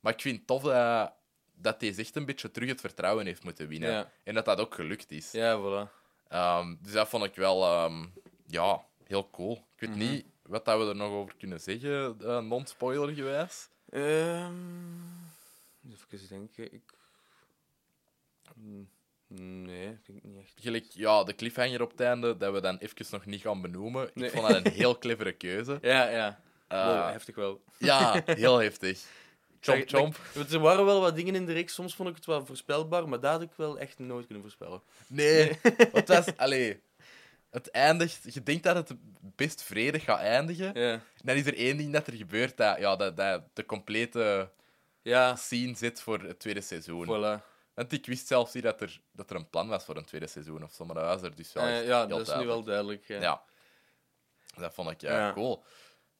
Speaker 1: Maar ik vind het tof dat, dat deze echt een beetje terug het vertrouwen heeft moeten winnen.
Speaker 2: Ja.
Speaker 1: En dat dat ook gelukt is.
Speaker 2: Ja, voilà.
Speaker 1: Ehm, dus dat vond ik wel ehm, ja, heel cool. Ik weet
Speaker 2: Mhm.
Speaker 1: niet wat dat we er nog over kunnen zeggen, eh, non-spoiler gewijs.
Speaker 2: Ehm even denken. Ik... Mm, Nee, ik denk niet echt.
Speaker 1: Gelijk, ja, de cliffhanger op het einde, dat we dan even nog niet gaan benoemen.
Speaker 2: Nee.
Speaker 1: Ik vond dat een heel clevere keuze. (laughs)
Speaker 2: Ja, ja.
Speaker 1: Eh,
Speaker 2: Wow, heftig wel.
Speaker 1: ja, (laughs) heel heftig. Chomp,
Speaker 2: Dat-
Speaker 1: chomp.
Speaker 2: dat- Er waren wel wat dingen in de reeks, soms vond ik het wel voorspelbaar, maar dat had ik wel echt nooit kunnen voorspellen.
Speaker 1: Nee, want was... Allee, het eindigt... Je denkt dat het best vredig gaat eindigen.
Speaker 2: Ja.
Speaker 1: En dan is er één ding dat er gebeurt dat, ja, dat, dat de complete
Speaker 2: Ja,
Speaker 1: scene zit voor het tweede seizoen.
Speaker 2: voilà.
Speaker 1: Want ik wist zelfs niet dat er, dat er een plan was voor een tweede seizoen of zo, maar dat was er dus wel
Speaker 2: Eh, ja, dat is nu wel duidelijk. Ja.
Speaker 1: Ja. Dat vond ik ja,
Speaker 2: Ja.
Speaker 1: cool.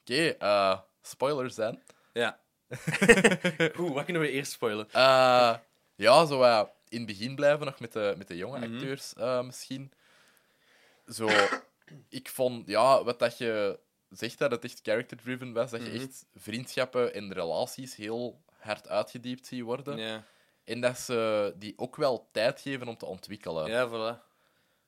Speaker 1: Oké, eh, spoilers dan.
Speaker 2: Ja. (laughs) Oeh, wat kunnen we eerst spoilen?
Speaker 1: Eh, ja, zo eh, in het begin blijven nog met de, met de jonge
Speaker 2: Mhm.
Speaker 1: acteurs eh, misschien. Zo, ik vond, ja, wat dat je zegt dat het echt character-driven was, dat je
Speaker 2: Mhm.
Speaker 1: echt vriendschappen en relaties heel hard uitgediept ziet worden.
Speaker 2: Ja.
Speaker 1: En dat ze die ook wel tijd geven om te ontwikkelen.
Speaker 2: ja, voilà.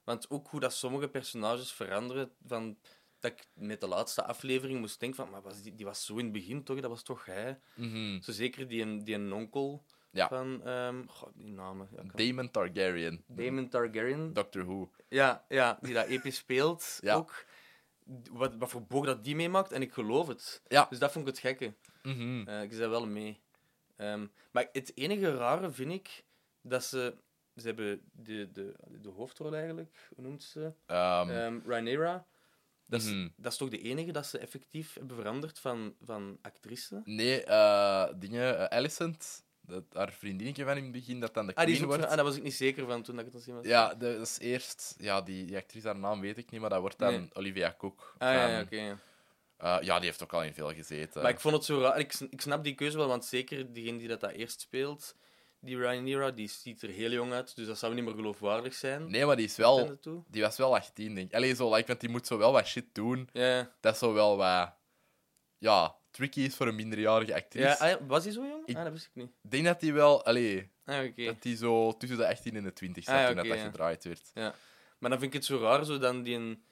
Speaker 2: Want ook hoe dat sommige personages veranderen, van dat ik met de laatste aflevering moest denken van, maar was die, die was zo in het begin toch? Dat was toch hij?
Speaker 1: Mhm.
Speaker 2: Zo zeker die, een- die een onkel
Speaker 1: Ja.
Speaker 2: van... goh, die namen. Ja,
Speaker 1: Daemon Targaryen.
Speaker 2: Damon Targaryen.
Speaker 1: Doctor Who.
Speaker 2: Ja, ja, die dat episch speelt (laughs)
Speaker 1: Ja.
Speaker 2: ook. Wat, wat voor boog dat die meemaakt, en ik geloof het.
Speaker 1: Ja.
Speaker 2: Dus dat vond ik het gekke.
Speaker 1: Mhm.
Speaker 2: Eh, ik zei wel mee. Ehm, maar het enige rare vind ik dat ze. Ze hebben de, de, de hoofdrol eigenlijk, hoe noemt ze?
Speaker 1: Ehm
Speaker 2: Rhaenyra. Dat is,
Speaker 1: Mhm.
Speaker 2: dat is toch de enige dat ze effectief hebben veranderd van, van actrice?
Speaker 1: Nee, eh dingen, eh, Alicent, dat, haar vriendinnetje van in het begin, dat dan de
Speaker 2: Ah,
Speaker 1: queen wordt.
Speaker 2: ah, daar was ik niet zeker van toen dat ik het al zien was.
Speaker 1: Ja, de- dat is eerst... Ja, die, die actrice, haar naam weet ik niet, maar dat wordt dan
Speaker 2: Nee.
Speaker 1: Olivia Cook.
Speaker 2: Ah, ja,
Speaker 1: van-
Speaker 2: ja, oké. ja.
Speaker 1: eh, ja, die heeft ook al in veel gezeten.
Speaker 2: Maar ik vond het zo raar. Ik, ik snap die keuze wel, want zeker diegene die dat, dat eerst speelt, die Rhaenyra, die ziet er heel jong uit. Dus dat zou niet meer geloofwaardig zijn.
Speaker 1: Nee, maar die is wel... Die was wel 18, denk ik. Allee, zo, like, want die moet zo wel wat shit doen.
Speaker 2: Ja,
Speaker 1: Dat is zo wel wat... Ja, tricky is voor een minderjarige actrice.
Speaker 2: ja, ah, ja, was hij zo jong?
Speaker 1: Ik-
Speaker 2: Ah, dat wist ik niet.
Speaker 1: Ik denk dat die wel... Allee,
Speaker 2: Ah, oké.
Speaker 1: dat die zo tussen de 18 en de 20 zat
Speaker 2: Ah, ja,
Speaker 1: toen dat,
Speaker 2: oké,
Speaker 1: dat
Speaker 2: ja.
Speaker 1: gedraaid werd.
Speaker 2: Maar dan vind ik het zo raar, zo dan die een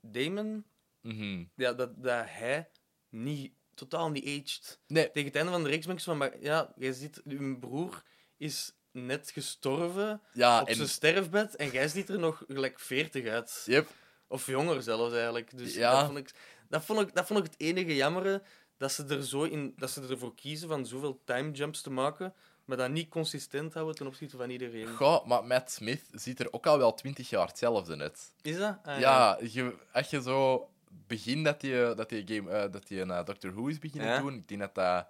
Speaker 2: Damon,
Speaker 1: Mhm.
Speaker 2: ja, dat, dat hij niet, totaal niet aged.
Speaker 1: Nee,
Speaker 2: Tegen het einde van de reeks ben ik zo van, maar ja, jij ziet, uw broer is net gestorven
Speaker 1: ja,
Speaker 2: op
Speaker 1: en...
Speaker 2: zijn sterfbed en jij ziet er nog gelijk 40 uit.
Speaker 1: Yep.
Speaker 2: Of jonger zelfs eigenlijk. Dus
Speaker 1: Ja.
Speaker 2: dat, vond ik, dat, vond ik, dat vond ik het enige jammere, dat ze, er zo in, dat ze ervoor kiezen van zoveel time jumps te maken, maar dat niet consistent houden ten opzichte van iedereen.
Speaker 1: Goh, maar Matt Smith ziet er ook al wel 20 jaar hetzelfde uit.
Speaker 2: Is dat? Ah,
Speaker 1: ja, je, als je zo begin dat die, dat die game, eh, dat die een Doctor Who is beginnen
Speaker 2: Ja.
Speaker 1: doen, ik denk dat dat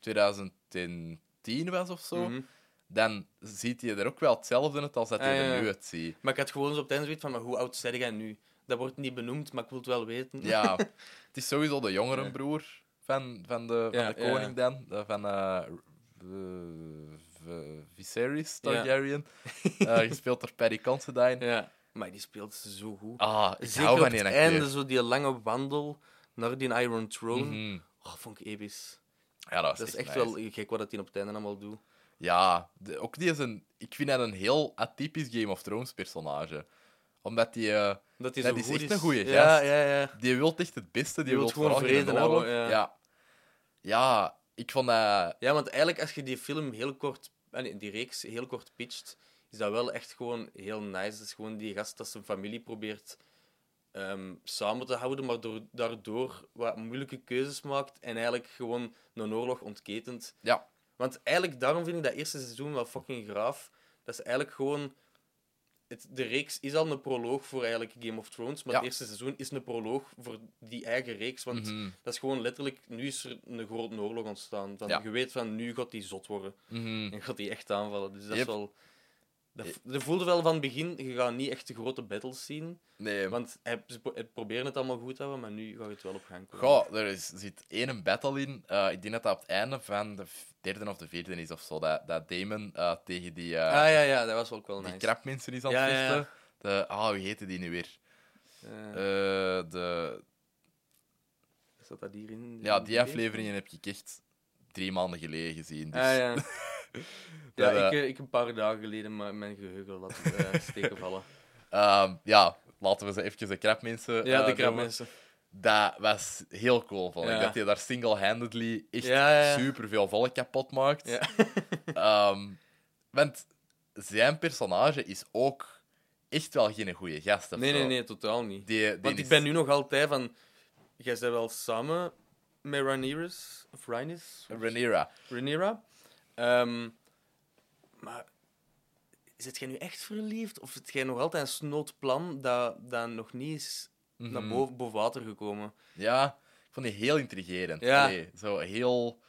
Speaker 1: 2010 was of zo,
Speaker 2: Mhm.
Speaker 1: Dan ziet je er ook wel hetzelfde uit als dat je
Speaker 2: Ah, ja,
Speaker 1: er nu uitziet.
Speaker 2: Maar ik had gewoon zo op het einde zoiets van, maar hoe oud zeg jij nu? Dat wordt niet benoemd, maar ik wil het wel weten.
Speaker 1: Ja, (laughs) het is sowieso de jongere broer van, van de, van de koning dan, van eh, Viserys
Speaker 2: Ja.
Speaker 1: Targaryen, (laughs) Eh, gespeeld door Paddy Considine.
Speaker 2: Ja. Maar die speelt zo goed.
Speaker 1: Ah, ik
Speaker 2: Zeker
Speaker 1: hou
Speaker 2: op
Speaker 1: van
Speaker 2: het einde, zo die lange wandel naar die Iron Throne.
Speaker 1: Mhm.
Speaker 2: Oh, vond ik episch.
Speaker 1: Ja, dat,
Speaker 2: Dat is echt
Speaker 1: nice.
Speaker 2: wel gek wat dat hij op het einde allemaal doet.
Speaker 1: Ja, de- ook die is een... Ik vind dat een heel atypisch Game of Thrones personage. Omdat die... eh,
Speaker 2: Dat zo
Speaker 1: is
Speaker 2: goed
Speaker 1: echt
Speaker 2: is.
Speaker 1: een goeie
Speaker 2: Ja,
Speaker 1: gast.
Speaker 2: ja, ja.
Speaker 1: die wil echt het beste. Die,
Speaker 2: wil gewoon vrede
Speaker 1: oorlog.
Speaker 2: hebben, ja.
Speaker 1: ja. Ja, ik vond dat...
Speaker 2: Ja, want eigenlijk als je die film heel kort, ah, die reeks heel kort pitcht, is dat wel echt gewoon heel nice. Dat is gewoon die gast dat zijn familie probeert ehm, samen te houden, maar door, daardoor wat moeilijke keuzes maakt en eigenlijk gewoon een oorlog ontketent.
Speaker 1: Ja.
Speaker 2: Want eigenlijk daarom vind ik dat eerste seizoen wel fucking graaf. Dat is eigenlijk gewoon... Het, de reeks is al een proloog voor eigenlijk Game of Thrones, maar
Speaker 1: Ja.
Speaker 2: het eerste seizoen is een proloog voor die eigen reeks. Want
Speaker 1: Mhm,
Speaker 2: dat is gewoon letterlijk, nu is er een grote oorlog ontstaan. Van,
Speaker 1: Ja.
Speaker 2: Je weet van, nu gaat die zot worden.
Speaker 1: mhm.
Speaker 2: En gaat die echt aanvallen. Dus dat
Speaker 1: Yep.
Speaker 2: is wel... Dat, je voelde wel van het begin, je gaat niet echt de grote battles zien.
Speaker 1: Nee,
Speaker 2: Want hij, ze proberen het allemaal goed te houden, maar nu gaat het wel op gang komen.
Speaker 1: Goh, er is, zit één battle in. Eh, ik denk dat dat op het einde van de derde of de vierde is of zo. Dat, dat Damon eh, tegen die, eh
Speaker 2: ah ja, ja, dat was wel wel
Speaker 1: die
Speaker 2: nice.
Speaker 1: krapmensen is aan het
Speaker 2: Ja, ja, ja.
Speaker 1: vechten. De, ah, hoe heette die nu weer? De,
Speaker 2: zat dat hierin?
Speaker 1: ja, die afleveringen heb ik echt drie maanden geleden gezien. Dus
Speaker 2: Ah ja. (laughs) (laughs) ja,
Speaker 1: Dat,
Speaker 2: ik,
Speaker 1: eh,
Speaker 2: eh, ik een paar dagen geleden mijn geheugen laten eh, (laughs) steken vallen.
Speaker 1: ehm, ja, laten we ze even de krapmensen
Speaker 2: Ja, de
Speaker 1: noemen.
Speaker 2: krabmensen.
Speaker 1: Dat was heel cool, vond ik.
Speaker 2: Ja.
Speaker 1: Dat hij daar single-handedly echt
Speaker 2: Ja, ja.
Speaker 1: superveel volk kapot maakt. (laughs) Ehm, want zijn personage is ook echt wel geen goede gast.
Speaker 2: Nee, nee, nee, totaal niet.
Speaker 1: Die, die
Speaker 2: Want ik ben nu nog altijd van... Jij bent wel samen met Rhaenyra's... Of Rhaenys?
Speaker 1: Rhaenyra.
Speaker 2: Rhaenyra. Ehm, maar... Zit jij nu echt verliefd? Of zit jij nog altijd een snoot plan dat, dat nog niet is naar
Speaker 1: Mhm.
Speaker 2: boven, boven water gekomen?
Speaker 1: Ja, ik vond die heel intrigerend.
Speaker 2: Ja.
Speaker 1: Allee, zo heel...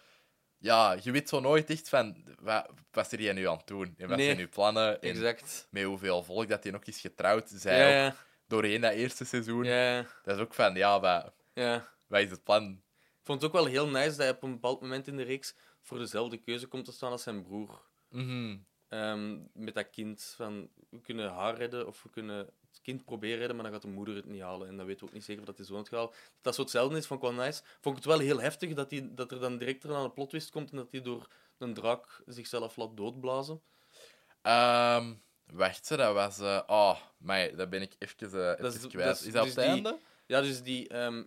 Speaker 1: Ja, je weet zo nooit echt van... Wat, wat is er hier nu aan het doen? En wat
Speaker 2: Nee.
Speaker 1: zijn uw plannen? En
Speaker 2: Exact.
Speaker 1: met hoeveel volk dat hij nog is getrouwd. Zij
Speaker 2: Ja,
Speaker 1: ook
Speaker 2: ja,
Speaker 1: doorheen dat eerste seizoen.
Speaker 2: ja,
Speaker 1: Dat is ook van, ja, wat,
Speaker 2: ja.
Speaker 1: wat is het plan?
Speaker 2: Ik vond het ook wel heel nice dat hij op een bepaald moment in de reeks voor dezelfde keuze komt te staan als zijn broer.
Speaker 1: Mhm.
Speaker 2: Ehm, met dat kind van we kunnen haar redden of we kunnen het kind proberen redden, maar dan gaat de moeder het niet halen. En dan weten we ook niet zeker of dat de zoon het gaat halen. Dat dat zo hetzelfde is, vond ik wel nice. Vond ik het wel heel heftig dat, die, dat er dan direct aan een plotwist komt en dat hij door een draak zichzelf laat doodblazen.
Speaker 1: Ehm, Wacht, dat was... eh oh, maar dat ben ik even, eh
Speaker 2: Dat is-
Speaker 1: kwijt.
Speaker 2: dat is-
Speaker 1: is dat
Speaker 2: dus
Speaker 1: op het
Speaker 2: die-
Speaker 1: einde?
Speaker 2: Ja, dus die, ehm,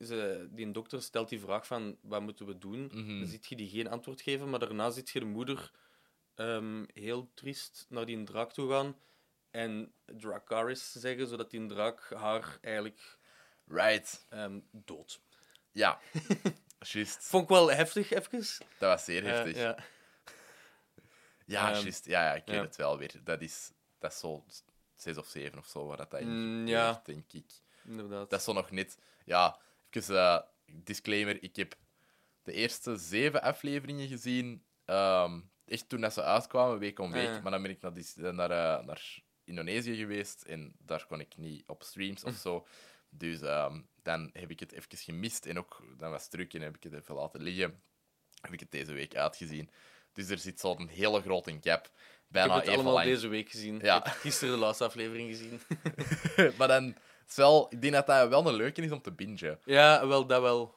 Speaker 2: ze, die dokter stelt die vraag van, wat moeten we doen?
Speaker 1: Mhm.
Speaker 2: Dan ziet je die geen antwoord geven, maar daarna ziet je de moeder ehm, heel triest naar die draak toe gaan en Dracaris zeggen, zodat die draak haar eigenlijk
Speaker 1: Right.
Speaker 2: ehm dood.
Speaker 1: Ja. (laughs) Juist.
Speaker 2: Vond ik wel heftig, even.
Speaker 1: Dat was zeer heftig. ja,
Speaker 2: ja. Ehm,
Speaker 1: juist. Ja, ja, ik weet
Speaker 2: ja.
Speaker 1: het wel weer. Dat is, dat is zo zes of zeven of zo, waar dat in
Speaker 2: Mm, ja.
Speaker 1: denk ik.
Speaker 2: inderdaad.
Speaker 1: Dat is zo nog niet... Ja, even eh, disclaimer. Ik heb de eerste zeven afleveringen gezien. ehm, echt toen dat ze uitkwamen, week om week.
Speaker 2: Ah, ja.
Speaker 1: Maar dan ben ik naar, die, naar, eh, naar Indonesië geweest. En daar kon ik niet op streams of zo. Dus ehm, dan heb ik het even gemist. En ook, dan was het druk en heb ik het even laten liggen. Heb ik het deze week uitgezien. Dus er zit zo'n hele grote gap.
Speaker 2: ik
Speaker 1: Bijna
Speaker 2: heb het allemaal
Speaker 1: lang.
Speaker 2: deze week gezien.
Speaker 1: Ja.
Speaker 2: Ik heb gisteren de laatste aflevering gezien. (laughs)
Speaker 1: maar dan... het is wel, ik denk dat dat wel een leuke is om te bingen.
Speaker 2: Ja, wel, dat wel.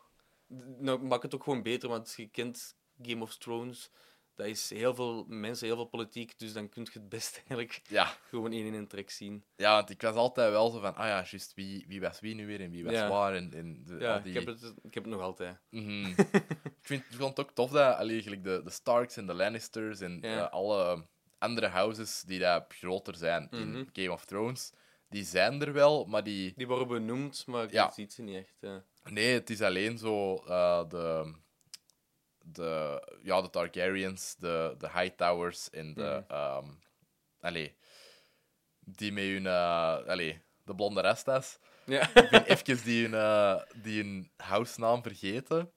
Speaker 2: Nou, maakt het ook gewoon beter, want je kent Game of Thrones. Dat is heel veel mensen, heel veel politiek, dus dan kun je het best (laughs) eigenlijk
Speaker 1: Ja,
Speaker 2: gewoon één in een trek zien.
Speaker 1: Ja, want ik was altijd wel zo van, ah ja, juist, wie, wie was wie nu weer en wie was
Speaker 2: Ja.
Speaker 1: waar en, en de,
Speaker 2: Ja,
Speaker 1: al die...
Speaker 2: ik, heb het, ik heb het nog altijd.
Speaker 1: Mhm. (laughs) ik, vind, ik vond het ook tof dat allee, gelijk de, de Starks en de Lannisters en
Speaker 2: Ja.
Speaker 1: eh, alle andere houses die daar groter zijn
Speaker 2: Mhm.
Speaker 1: in Game of Thrones, die zijn er wel, maar die...
Speaker 2: Die worden benoemd, maar
Speaker 1: Ja.
Speaker 2: je ziet ze niet echt. Ja.
Speaker 1: Nee, het is alleen zo uh, de, de, ja, de Targaryens, de, de Hightowers en de.
Speaker 2: Mhm.
Speaker 1: ehm, allee, die met hun. uh, allee, de blonde restas.
Speaker 2: Ja.
Speaker 1: Ik ben even die hun, uh, die hun housenaam vergeten.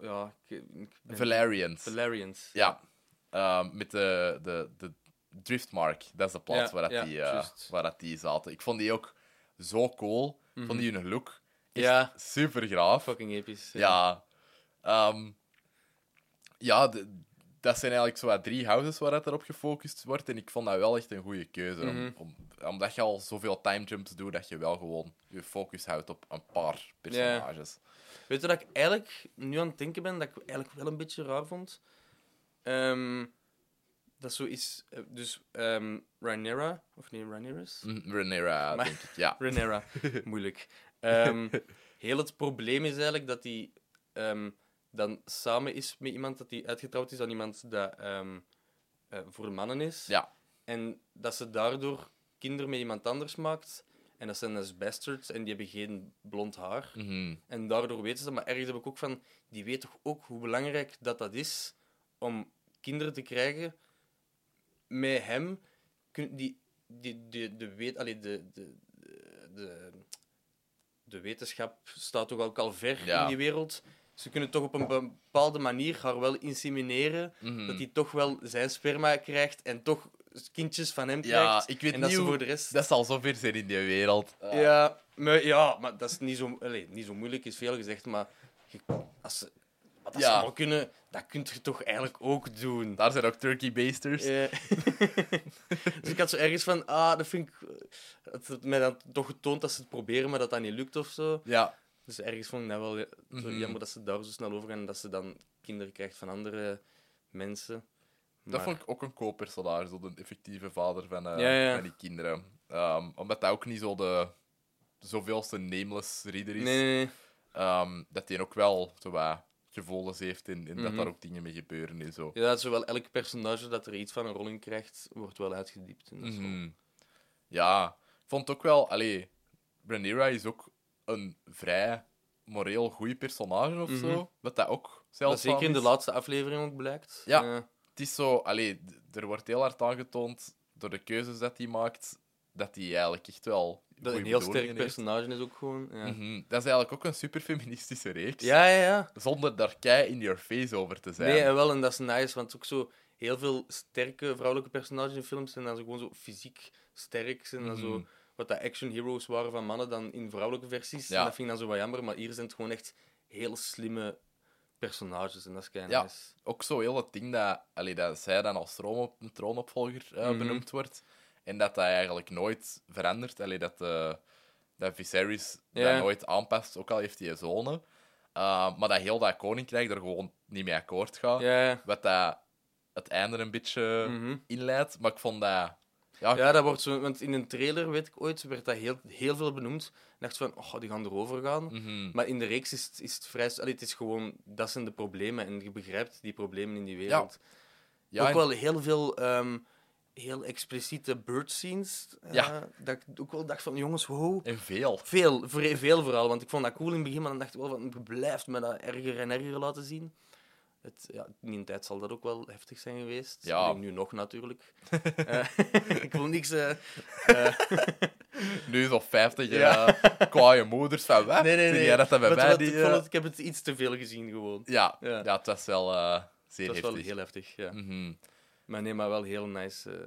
Speaker 2: ja, ik, ik ben-
Speaker 1: Valerians.
Speaker 2: Valerians.
Speaker 1: Ja. Ehm, met de, de, de Driftmark. Dat is de plaats
Speaker 2: Ja,
Speaker 1: waar, dat
Speaker 2: ja,
Speaker 1: die, uh,
Speaker 2: juist.
Speaker 1: waar dat die zaten. Ik vond die ook zo cool. Ik vond die hun look
Speaker 2: Ja.
Speaker 1: super graaf.
Speaker 2: Fucking episch.
Speaker 1: Ja. Ehm, ja, de- dat zijn eigenlijk zo drie houses waar het erop gefocust wordt. En ik vond dat wel echt een goede keuze. om-
Speaker 2: Mhm.
Speaker 1: om, omdat je al zoveel time jumps doet, dat je wel gewoon je focus houdt op een paar personages.
Speaker 2: Weet je dat ik eigenlijk nu aan het denken ben, dat ik eigenlijk wel een beetje raar vond? Ehm, dat zo is... eh, Dus ehm Rhaenyra, of nee, Rhaenyra's?
Speaker 1: Mm, Rhaenyra,
Speaker 2: Maar-
Speaker 1: denk ik. Ja. (laughs)
Speaker 2: Rhaenyra, (laughs) moeilijk. Ehm, heel het probleem is eigenlijk dat hij ehm, dan samen is met iemand dat hij uitgetrouwd is aan iemand dat eh, voor mannen is.
Speaker 1: ja.
Speaker 2: En dat ze daardoor kinderen met iemand anders maakt. En dat zijn dus bastards en die hebben geen blond haar.
Speaker 1: Mhm.
Speaker 2: En daardoor weten ze dat. Maar ergens heb ik ook van, die weet toch ook hoe belangrijk dat dat is om kinderen te krijgen met hem. Kun, die, die, de, de, weet, allee, de, de, de, de wetenschap staat toch ook al ver
Speaker 1: Ja.
Speaker 2: in die wereld. Ze kunnen toch op een bepaalde manier haar wel insemineren.
Speaker 1: Mhm.
Speaker 2: Dat hij toch wel zijn sperma krijgt en toch kindjes van hem
Speaker 1: Ja,
Speaker 2: krijgt.
Speaker 1: ik weet
Speaker 2: en dat
Speaker 1: niet
Speaker 2: ze
Speaker 1: hoe-
Speaker 2: voor de rest...
Speaker 1: Dat zal zo ver zijn in die wereld. Ah.
Speaker 2: Ja, maar, ja, maar dat is niet zo, allee, niet zo moeilijk, is veel gezegd, maar je- als ze wat dat
Speaker 1: Ja.
Speaker 2: ze kunnen, dat kun je toch eigenlijk ook doen.
Speaker 1: Daar zijn ook turkey basters.
Speaker 2: Eh, (laughs) dus ik had zo ergens van, ah, dat vind ik... Het het mij dan toch getoond dat ze het proberen, maar dat dat niet lukt of zo.
Speaker 1: Ja.
Speaker 2: Dus ergens vond ik dat wel ja, zo
Speaker 1: Mhm.
Speaker 2: jammer dat ze daar zo snel over gaan en dat ze dan kinderen krijgt van andere mensen.
Speaker 1: Dat
Speaker 2: Maar-
Speaker 1: vond ik ook een cool personage, zo de effectieve vader van, eh,
Speaker 2: Ja, ja.
Speaker 1: van die kinderen. Ehm, omdat dat ook niet zo de zoveelste nameless reader is.
Speaker 2: Nee, nee, nee.
Speaker 1: Ehm, dat hij ook wel zo wat gevoelens heeft en, en dat
Speaker 2: Mhm.
Speaker 1: daar ook dingen mee gebeuren en zo.
Speaker 2: Ja, dat zowel elk personage dat er iets van een rol in krijgt, wordt wel uitgediept. En dat
Speaker 1: Mhm. Ja, ik vond ook wel... Allee, Rhaenyra is ook een vrij moreel goede personage of
Speaker 2: Mhm.
Speaker 1: zo. Wat dat ook
Speaker 2: Dat
Speaker 1: zeldzaam
Speaker 2: zeker in de laatste aflevering ook blijkt.
Speaker 1: Ja. Het is zo... Allee, er wordt heel hard aangetoond door de keuzes dat hij maakt, dat hij eigenlijk echt wel
Speaker 2: dat een heel sterk
Speaker 1: heeft.
Speaker 2: personage is ook gewoon. Ja,
Speaker 1: Mhm. Dat is eigenlijk ook een super feministische reeks.
Speaker 2: ja, ja. ja.
Speaker 1: Zonder daar kei in your face over te zijn.
Speaker 2: Nee, en wel, en dat is nice, want ook zo heel veel sterke vrouwelijke personages in films zijn dan zo gewoon zo fysiek sterk. Zijn dan zo,
Speaker 1: Mhm.
Speaker 2: wat dat action heroes waren van mannen dan in vrouwelijke versies.
Speaker 1: Ja.
Speaker 2: En dat vind ik dan zo wat jammer, maar hier zijn het gewoon echt heel slimme personages en dat is kei
Speaker 1: Ja.
Speaker 2: nice.
Speaker 1: ook zo heel het ding dat, allee, dat zij dan als troonop, troonopvolger eh,
Speaker 2: Mhm.
Speaker 1: benoemd wordt. En dat dat eigenlijk nooit verandert. Allee, dat, eh dat Viserys
Speaker 2: Ja.
Speaker 1: dat nooit aanpast, ook al heeft hij zonen. Uh, maar dat heel dat koninkrijk er gewoon niet mee akkoord gaat.
Speaker 2: Ja.
Speaker 1: Wat dat het einde een beetje
Speaker 2: Mhm.
Speaker 1: inleidt. Maar ik vond dat Ja,
Speaker 2: Ja, dat wordt zo... Want in een trailer, weet ik ooit, werd dat heel, heel veel benoemd. Ik dacht van, oh, die gaan erover gaan.
Speaker 1: mhm.
Speaker 2: Maar in de reeks is het, is het vrij... Allee, het is gewoon... Dat zijn de problemen. En je begrijpt die problemen in die wereld.
Speaker 1: ja,
Speaker 2: ook
Speaker 1: en-
Speaker 2: wel heel veel... ehm, heel expliciete bird scenes. eh,
Speaker 1: Ja.
Speaker 2: Dat ik ook wel dacht van, jongens, wow.
Speaker 1: en veel.
Speaker 2: Veel, veel vooral. Want ik vond dat cool in het begin, maar dan dacht ik wel van, blijft me dat erger en erger laten zien. Het, ja, in die tijd zal dat ook wel heftig zijn geweest.
Speaker 1: Ja.
Speaker 2: Nu nog natuurlijk. (laughs) Eh, (laughs) ik wil niks... eh, (laughs)
Speaker 1: Nu zo 50
Speaker 2: Ja.
Speaker 1: eh, kwaaie moeders van wat?
Speaker 2: nee, nee, nee.
Speaker 1: dat bij mij die...
Speaker 2: ik, vond het, ik heb het iets te veel gezien gewoon.
Speaker 1: ja,
Speaker 2: Ja.
Speaker 1: ja. het was wel zeer
Speaker 2: Dat is wel
Speaker 1: heftig.
Speaker 2: heel heftig, ja.
Speaker 1: Mhm.
Speaker 2: Maar nee, maar wel heel nice. eh,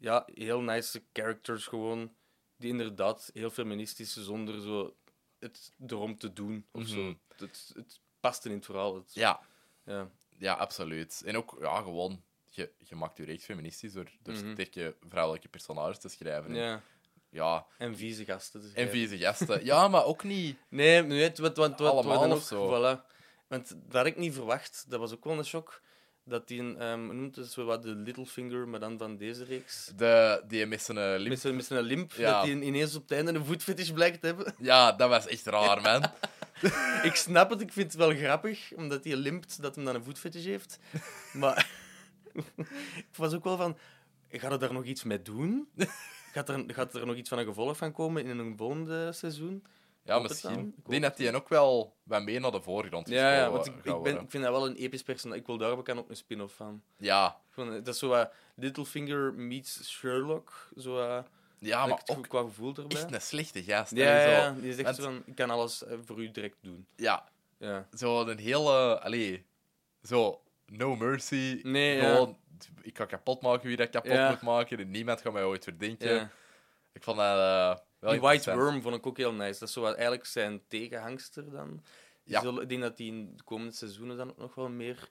Speaker 2: ja, heel nice characters gewoon. Die inderdaad heel feministisch zonder zo het erom te doen of zo.
Speaker 1: Mhm.
Speaker 2: Het, het past in het verhaal. Het,
Speaker 1: Ja,
Speaker 2: ja.
Speaker 1: ja, absoluut. En ook, ja, gewoon, je, je maakt je reeks feministisch door, door
Speaker 2: Mhm.
Speaker 1: sterke vrouwelijke personages te schrijven. En,
Speaker 2: ja.
Speaker 1: ja,
Speaker 2: En vieze gasten. te
Speaker 1: en vieze gasten. (laughs) ja, maar ook niet...
Speaker 2: Nee, het, wat, wat, wat,
Speaker 1: Allemaal
Speaker 2: wat
Speaker 1: of zo.
Speaker 2: Voilà. Want dat had ik niet verwacht. Dat was ook wel een shock. Dat die, een, hoe noemt het zo wat, de Littlefinger, maar dan van deze reeks.
Speaker 1: De, die met zijn limp...
Speaker 2: Met zijn, met zijn limp,
Speaker 1: Ja.
Speaker 2: dat hij ineens op het einde een voetfetish blijkt te hebben.
Speaker 1: Ja, dat was echt raar, man. (laughs)
Speaker 2: Ik snap het, ik vind het wel grappig, omdat hij limpt dat hij dan een voetfetish heeft. Maar (laughs) ik was ook wel van, gaat er daar nog iets mee doen? Gaat er, gaat er nog iets van een gevolg van komen in een volgende seizoen?
Speaker 1: Ja, misschien.
Speaker 2: Ik
Speaker 1: denk dat die ook wel wat meer naar de voorgrond
Speaker 2: Ja, ja want ik, ik, ben, ik vind dat wel een episch personage. Ik wil daar ook een spin-off van.
Speaker 1: Ja,
Speaker 2: dat is zo wat Littlefinger meets Sherlock. Zo
Speaker 1: ja maar ook
Speaker 2: qua gevoel erbij.
Speaker 1: echt een slechte gast.
Speaker 2: ja,
Speaker 1: zo.
Speaker 2: ja, die zegt
Speaker 1: Want-
Speaker 2: zo van, ik kan alles eh, voor u direct doen.
Speaker 1: Ja,
Speaker 2: Ja.
Speaker 1: zo een hele... Allee, zo... No mercy.
Speaker 2: Nee,
Speaker 1: gewoon, ik ga kapot maken wie dat kapot moet maken. En niemand gaat mij ooit verdenken. Ik vond dat eh, wel
Speaker 2: Die White. Worm vond ik ook heel nice. Dat is zo wat eigenlijk zijn tegenhangster dan. Die
Speaker 1: Ja.
Speaker 2: zullen- ik denk dat die in de komende seizoenen dan ook nog wel meer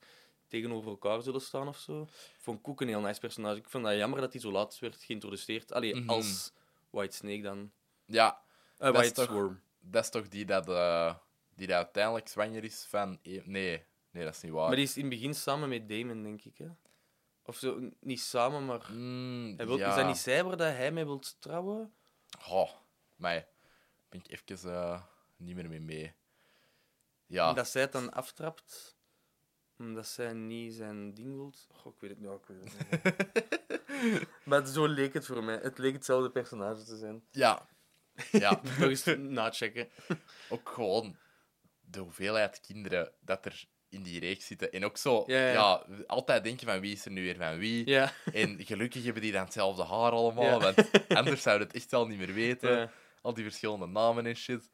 Speaker 2: tegenover elkaar zullen staan of zo. Vond ik ook een heel nice personage. Ik vond dat jammer dat hij zo laat werd geïntroduceerd. Allee,
Speaker 1: Mhm.
Speaker 2: als White Snake dan.
Speaker 1: Ja, is
Speaker 2: White
Speaker 1: toch-
Speaker 2: Worm.
Speaker 1: dat is toch die dat, eh, die dat uiteindelijk zwanger is van... e- Nee, nee, dat is niet waar.
Speaker 2: Maar die is in het begin samen met Damon, denk ik. Hè? Of zo, niet samen, maar...
Speaker 1: Mm,
Speaker 2: Hij wil,
Speaker 1: ja.
Speaker 2: Is dat niet zij waar dat hij mee wilt trouwen?
Speaker 1: Oh, mij ben ik even eh, niet meer mee mee. Ja,
Speaker 2: dat zij het dan aftrapt, omdat zij niet zijn ding wilt. Goh, ik weet het niet. Ik weet het niet. maar zo leek het voor mij. Het leek hetzelfde personage te zijn.
Speaker 1: ja. ja. (laughs)
Speaker 2: Nog eens nachecken.
Speaker 1: ook gewoon de hoeveelheid kinderen dat er in die reeks zitten. En ook zo,
Speaker 2: Ja,
Speaker 1: ja,
Speaker 2: ja.
Speaker 1: altijd denken van wie is er nu weer van wie.
Speaker 2: Ja.
Speaker 1: En gelukkig hebben die dan hetzelfde haar allemaal, want (laughs) anders zouden het echt al niet meer weten. Al die verschillende namen en shit.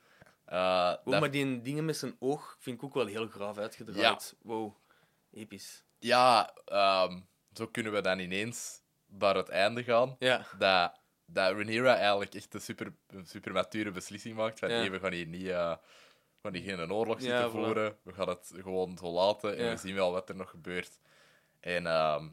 Speaker 2: Oh,
Speaker 1: dat-
Speaker 2: maar die dingen met zijn oog vind ik ook wel heel graaf uitgedraaid. Wow. Episch.
Speaker 1: Ja, ehm, zo kunnen we dan ineens naar het einde gaan.
Speaker 2: Ja.
Speaker 1: dat, dat Rhaenyra eigenlijk echt een super, een super mature beslissing maakt. Van, hey, we gaan hier niet, eh, gaan hier geen oorlog
Speaker 2: Ja,
Speaker 1: zitten voeren. We gaan het gewoon zo laten en
Speaker 2: Ja.
Speaker 1: we zien wel wat er nog gebeurt. En ehm,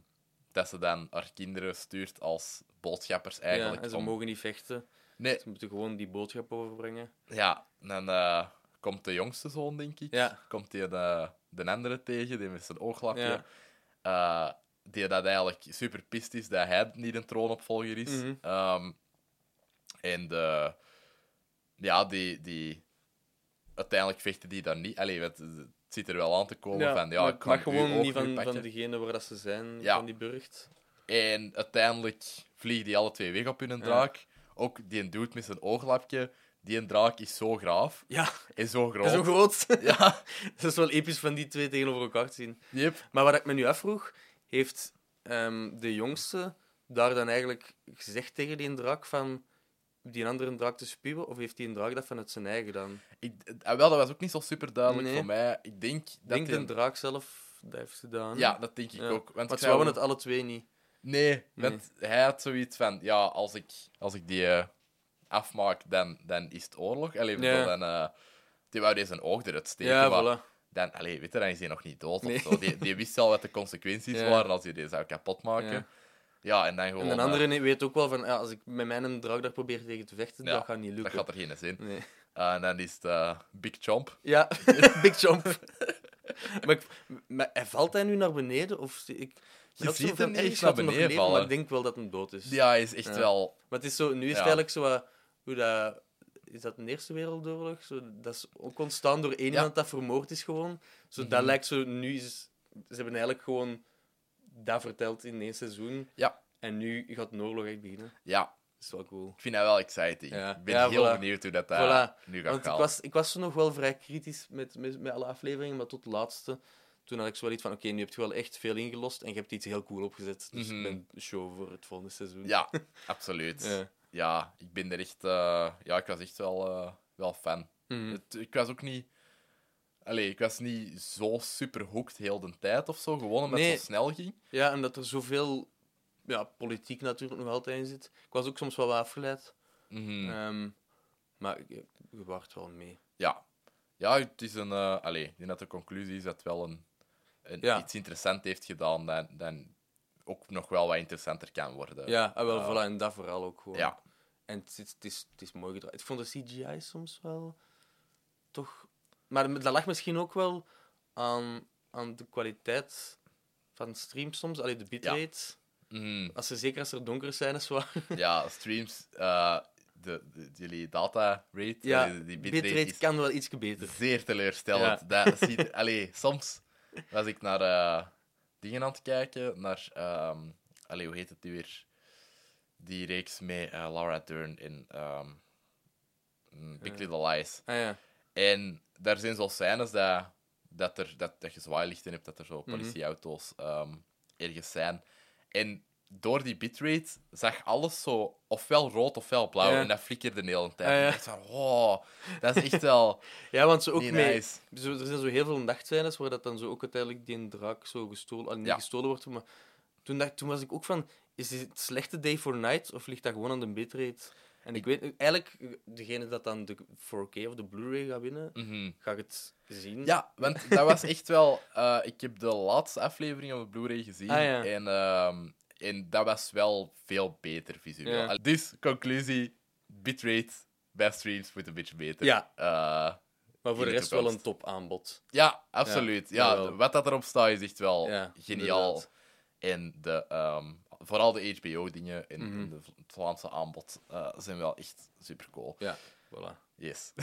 Speaker 1: dat ze dan haar kinderen stuurt als boodschappers
Speaker 2: ja.
Speaker 1: eigenlijk.
Speaker 2: En ze
Speaker 1: om-
Speaker 2: mogen niet vechten.
Speaker 1: Nee,
Speaker 2: Ze moeten gewoon die boodschap overbrengen.
Speaker 1: ja. Dan eh, komt de jongste zoon, denk ik.
Speaker 2: Ja.
Speaker 1: Komt die de, de andere tegen, die met zijn ooglapje.
Speaker 2: Ja.
Speaker 1: Eh, die dat eigenlijk super pist is dat hij niet een troonopvolger is. Ehm, en de, ja, die, die, uiteindelijk vechten die dan niet. Allee, het, het zit er wel aan te komen van, ja, ik kan
Speaker 2: mag gewoon niet van, van degene waar dat ze zijn,
Speaker 1: Ja.
Speaker 2: van die burcht.
Speaker 1: En uiteindelijk vliegen die alle twee weg op hun draak. Ook die dude met zijn ooglapje, die een draak is zo graaf
Speaker 2: Ja,
Speaker 1: en zo groot.
Speaker 2: zo groot. (laughs)
Speaker 1: Ja, (laughs)
Speaker 2: dat is wel episch van die twee tegenover elkaar te zien.
Speaker 1: yep.
Speaker 2: Maar wat ik me nu afvroeg, heeft ehm, de jongste daar dan eigenlijk gezegd tegen die draak van die andere draak te spuwen? Of heeft die een draak dat vanuit zijn eigen dan?
Speaker 1: Ik, eh, wel, dat was ook niet zo super duidelijk
Speaker 2: Nee.
Speaker 1: voor mij. Ik denk dat
Speaker 2: Ik denk
Speaker 1: die-
Speaker 2: de draak zelf dat heeft gedaan.
Speaker 1: Ja, dat denk ik
Speaker 2: Ja.
Speaker 1: ook. Want
Speaker 2: Maar
Speaker 1: ik
Speaker 2: ze
Speaker 1: zou-
Speaker 2: wouden het alle twee niet.
Speaker 1: Nee, want hij had zoiets van, ja, als ik, als ik die eh, afmaak, dan, dan is het oorlog. Allee, ik
Speaker 2: Ja.
Speaker 1: bedoel, dan, eh, die wou deze oog eruit steken,
Speaker 2: Ja,
Speaker 1: maar
Speaker 2: voilà.
Speaker 1: dan, allee, weet je, dan is hij nog niet dood
Speaker 2: Nee.
Speaker 1: of zo. Die, die wist al wat de consequenties (laughs)
Speaker 2: Ja.
Speaker 1: waren als hij die zou kapotmaken.
Speaker 2: Ja.
Speaker 1: Ja. en dan gewoon...
Speaker 2: En de
Speaker 1: eh,
Speaker 2: andere weet ook wel van, ja, als ik met mijn draak daar probeer tegen te vechten,
Speaker 1: Ja,
Speaker 2: dat gaat niet
Speaker 1: dat
Speaker 2: lukken.
Speaker 1: gaat er geen zin.
Speaker 2: Nee.
Speaker 1: Eh, en dan is het eh, Big Chomp.
Speaker 2: Ja, (laughs) Big Jump. (laughs) maar, ik, maar hij valt hij nu naar beneden? Of ik...
Speaker 1: Je
Speaker 2: had
Speaker 1: ziet
Speaker 2: zo
Speaker 1: hem
Speaker 2: van,
Speaker 1: niet
Speaker 2: "Hey,
Speaker 1: eens
Speaker 2: gaat
Speaker 1: naar beneden
Speaker 2: leven?" Maar
Speaker 1: vallen.
Speaker 2: ik denk wel dat hem dood is.
Speaker 1: Ja, hij is echt
Speaker 2: Ja.
Speaker 1: wel...
Speaker 2: Maar het is zo, nu is het eigenlijk zo hoe dat... Is dat de Eerste Wereldoorlog? Zo, dat is ook ontstaan door één iemand dat vermoord is gewoon. Zo, Dat
Speaker 1: Mhm.
Speaker 2: lijkt zo... Nu is... Ze hebben eigenlijk gewoon dat verteld in één seizoen.
Speaker 1: Ja.
Speaker 2: En nu gaat de oorlog echt beginnen.
Speaker 1: Ja,
Speaker 2: Dat is wel cool.
Speaker 1: ik vind dat wel exciting.
Speaker 2: Ja.
Speaker 1: Ik ben
Speaker 2: Ja,
Speaker 1: heel
Speaker 2: voilà.
Speaker 1: benieuwd hoe dat daar
Speaker 2: Voilà.
Speaker 1: nu gaat
Speaker 2: Want ik
Speaker 1: gaan.
Speaker 2: was, ik was nog wel vrij kritisch met, met, met alle afleveringen, maar tot de laatste... Toen had ik zo wel iets van, oké, nu heb je wel echt veel ingelost en je hebt iets heel cool opgezet. Dus
Speaker 1: Mhm.
Speaker 2: ik ben show voor het volgende seizoen.
Speaker 1: Ja, (laughs) absoluut.
Speaker 2: Ja.
Speaker 1: Ja, ik ben er echt... eh, Ja, ik was echt wel, eh, wel fan.
Speaker 2: Mhm.
Speaker 1: Het, ik was ook niet... Allee, ik was niet zo super hooked heel de tijd of zo. Gewoon omdat
Speaker 2: Nee.
Speaker 1: het zo snel ging.
Speaker 2: Ja, en dat er zoveel ja, politiek natuurlijk nog altijd in zit. Ik was ook soms wel afgeleid. Ehm, maar je, je waart wel mee.
Speaker 1: Ja. Ja, het is een... eh allee, ik denk dat de conclusie is dat het wel een, een
Speaker 2: Ja.
Speaker 1: iets interessant heeft gedaan dan, dan ook nog wel wat interessanter kan worden.
Speaker 2: Ja, en wel,
Speaker 1: Ja.
Speaker 2: voilà, en dat vooral ook gewoon.
Speaker 1: Ja.
Speaker 2: En het is, het, is, het is mooi gedraaid. Ik vond de CGI soms wel toch... Maar dat lag misschien ook wel aan, aan de kwaliteit van streams soms. Allee, de bitrate.
Speaker 1: Mhm.
Speaker 2: Als ze, zeker als er donkere scènes waren. (laughs)
Speaker 1: ja, streams... eh, de, de, jullie data rate,
Speaker 2: Ja,
Speaker 1: allee, die bitrate,
Speaker 2: bitrate kan wel iets beter.
Speaker 1: zeer teleurstellend. Dat (laughs) ziet, allee, soms was ik naar eh, dingen aan het kijken, naar... allee, hoe heet het nu weer? Die reeks met eh, Laura Dern in ehm, mm, Big
Speaker 2: Ja.
Speaker 1: Little Lies.
Speaker 2: Ah ja.
Speaker 1: En daar zijn zo scènes dat, dat, er, dat, dat je zwaailichten hebt, dat er zo
Speaker 2: Mhm.
Speaker 1: politieauto's ehm, ergens zijn. En door die bitrate zag alles zo ofwel rood ofwel blauw.
Speaker 2: Ja.
Speaker 1: En dat flikkerde de hele tijd.
Speaker 2: Ah, ja.
Speaker 1: En ik dacht van, oh, dat is echt wel (laughs)
Speaker 2: Ja, want ze ook mee...
Speaker 1: nice.
Speaker 2: Zo, er zijn zo heel veel nachtscènes waar dat dan zo ook uiteindelijk die draak zo gestolen, ah, niet
Speaker 1: Ja.
Speaker 2: gestolen wordt, maar toen, dacht, toen was ik ook van, is het slechte day for night of ligt dat gewoon aan de bitrate? En ik weet eigenlijk, degene dat dan de 4K of de Blu-ray gaat winnen,
Speaker 1: Mhm.
Speaker 2: ga ik het zien.
Speaker 1: Ja, want (laughs) dat was echt wel... eh, ik heb de laatste aflevering op de Blu-ray gezien.
Speaker 2: Ah, ja.
Speaker 1: en, ehm, en dat was wel veel beter visueel.
Speaker 2: Ja.
Speaker 1: Dus, conclusie, bitrate bij streams moet een beetje beter.
Speaker 2: Ja.
Speaker 1: Eh,
Speaker 2: maar voor de rest wel een top aanbod.
Speaker 1: Ja, absoluut.
Speaker 2: Ja,
Speaker 1: wat dat erop staat is echt wel geniaal.
Speaker 2: inderdaad.
Speaker 1: En de, ehm, vooral de HBO-dingen en,
Speaker 2: Mhm.
Speaker 1: en de het Vlaamse aanbod eh, zijn wel echt super cool.
Speaker 2: Ja, voilà.
Speaker 1: Yes. (laughs)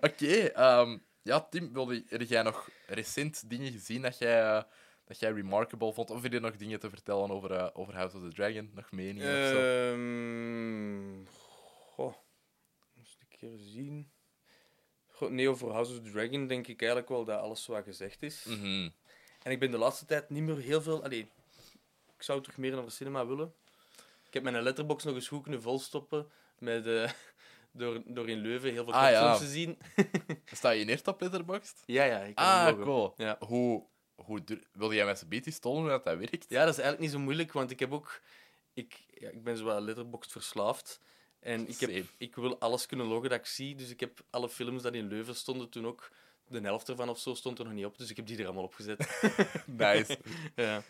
Speaker 1: Oké, ehm, ja, Tim, wilde heb jij nog recent dingen gezien dat jij, dat jij remarkable vond? Of heb je nog dingen te vertellen over, eh, over House of the Dragon? Nog meningen of
Speaker 2: Eh,
Speaker 1: zo?
Speaker 2: Ehm goh, eens een keer zien. Goh, nee, over House of the Dragon denk ik eigenlijk wel dat alles wat gezegd is.
Speaker 1: Mhm.
Speaker 2: En ik ben de laatste tijd niet meer heel veel... Allee, ik zou terug meer naar de cinema willen. Ik heb mijn letterbox nog eens goed kunnen volstoppen met, eh, (laughs) door, door in Leuven heel veel
Speaker 1: Ah, ja.
Speaker 2: films te zien. (laughs)
Speaker 1: Sta je neer op Letterboxd?
Speaker 2: Ja, ja. Ik
Speaker 1: Ah, cool.
Speaker 2: Ja.
Speaker 1: Hoe, hoe wil jij met z'n beetjes tonen hoe dat, dat werkt?
Speaker 2: Ja, dat is eigenlijk niet zo moeilijk, want ik heb ook... Ik, ja, ik ben zo wat letterboxd verslaafd. En ik, heb,
Speaker 1: Same.
Speaker 2: ik wil alles kunnen loggen dat ik zie. Dus ik heb alle films die in Leuven stonden toen ook... De helft ervan of zo stond er nog niet op, dus ik heb die er allemaal opgezet. (laughs)
Speaker 1: Nice.
Speaker 2: ja.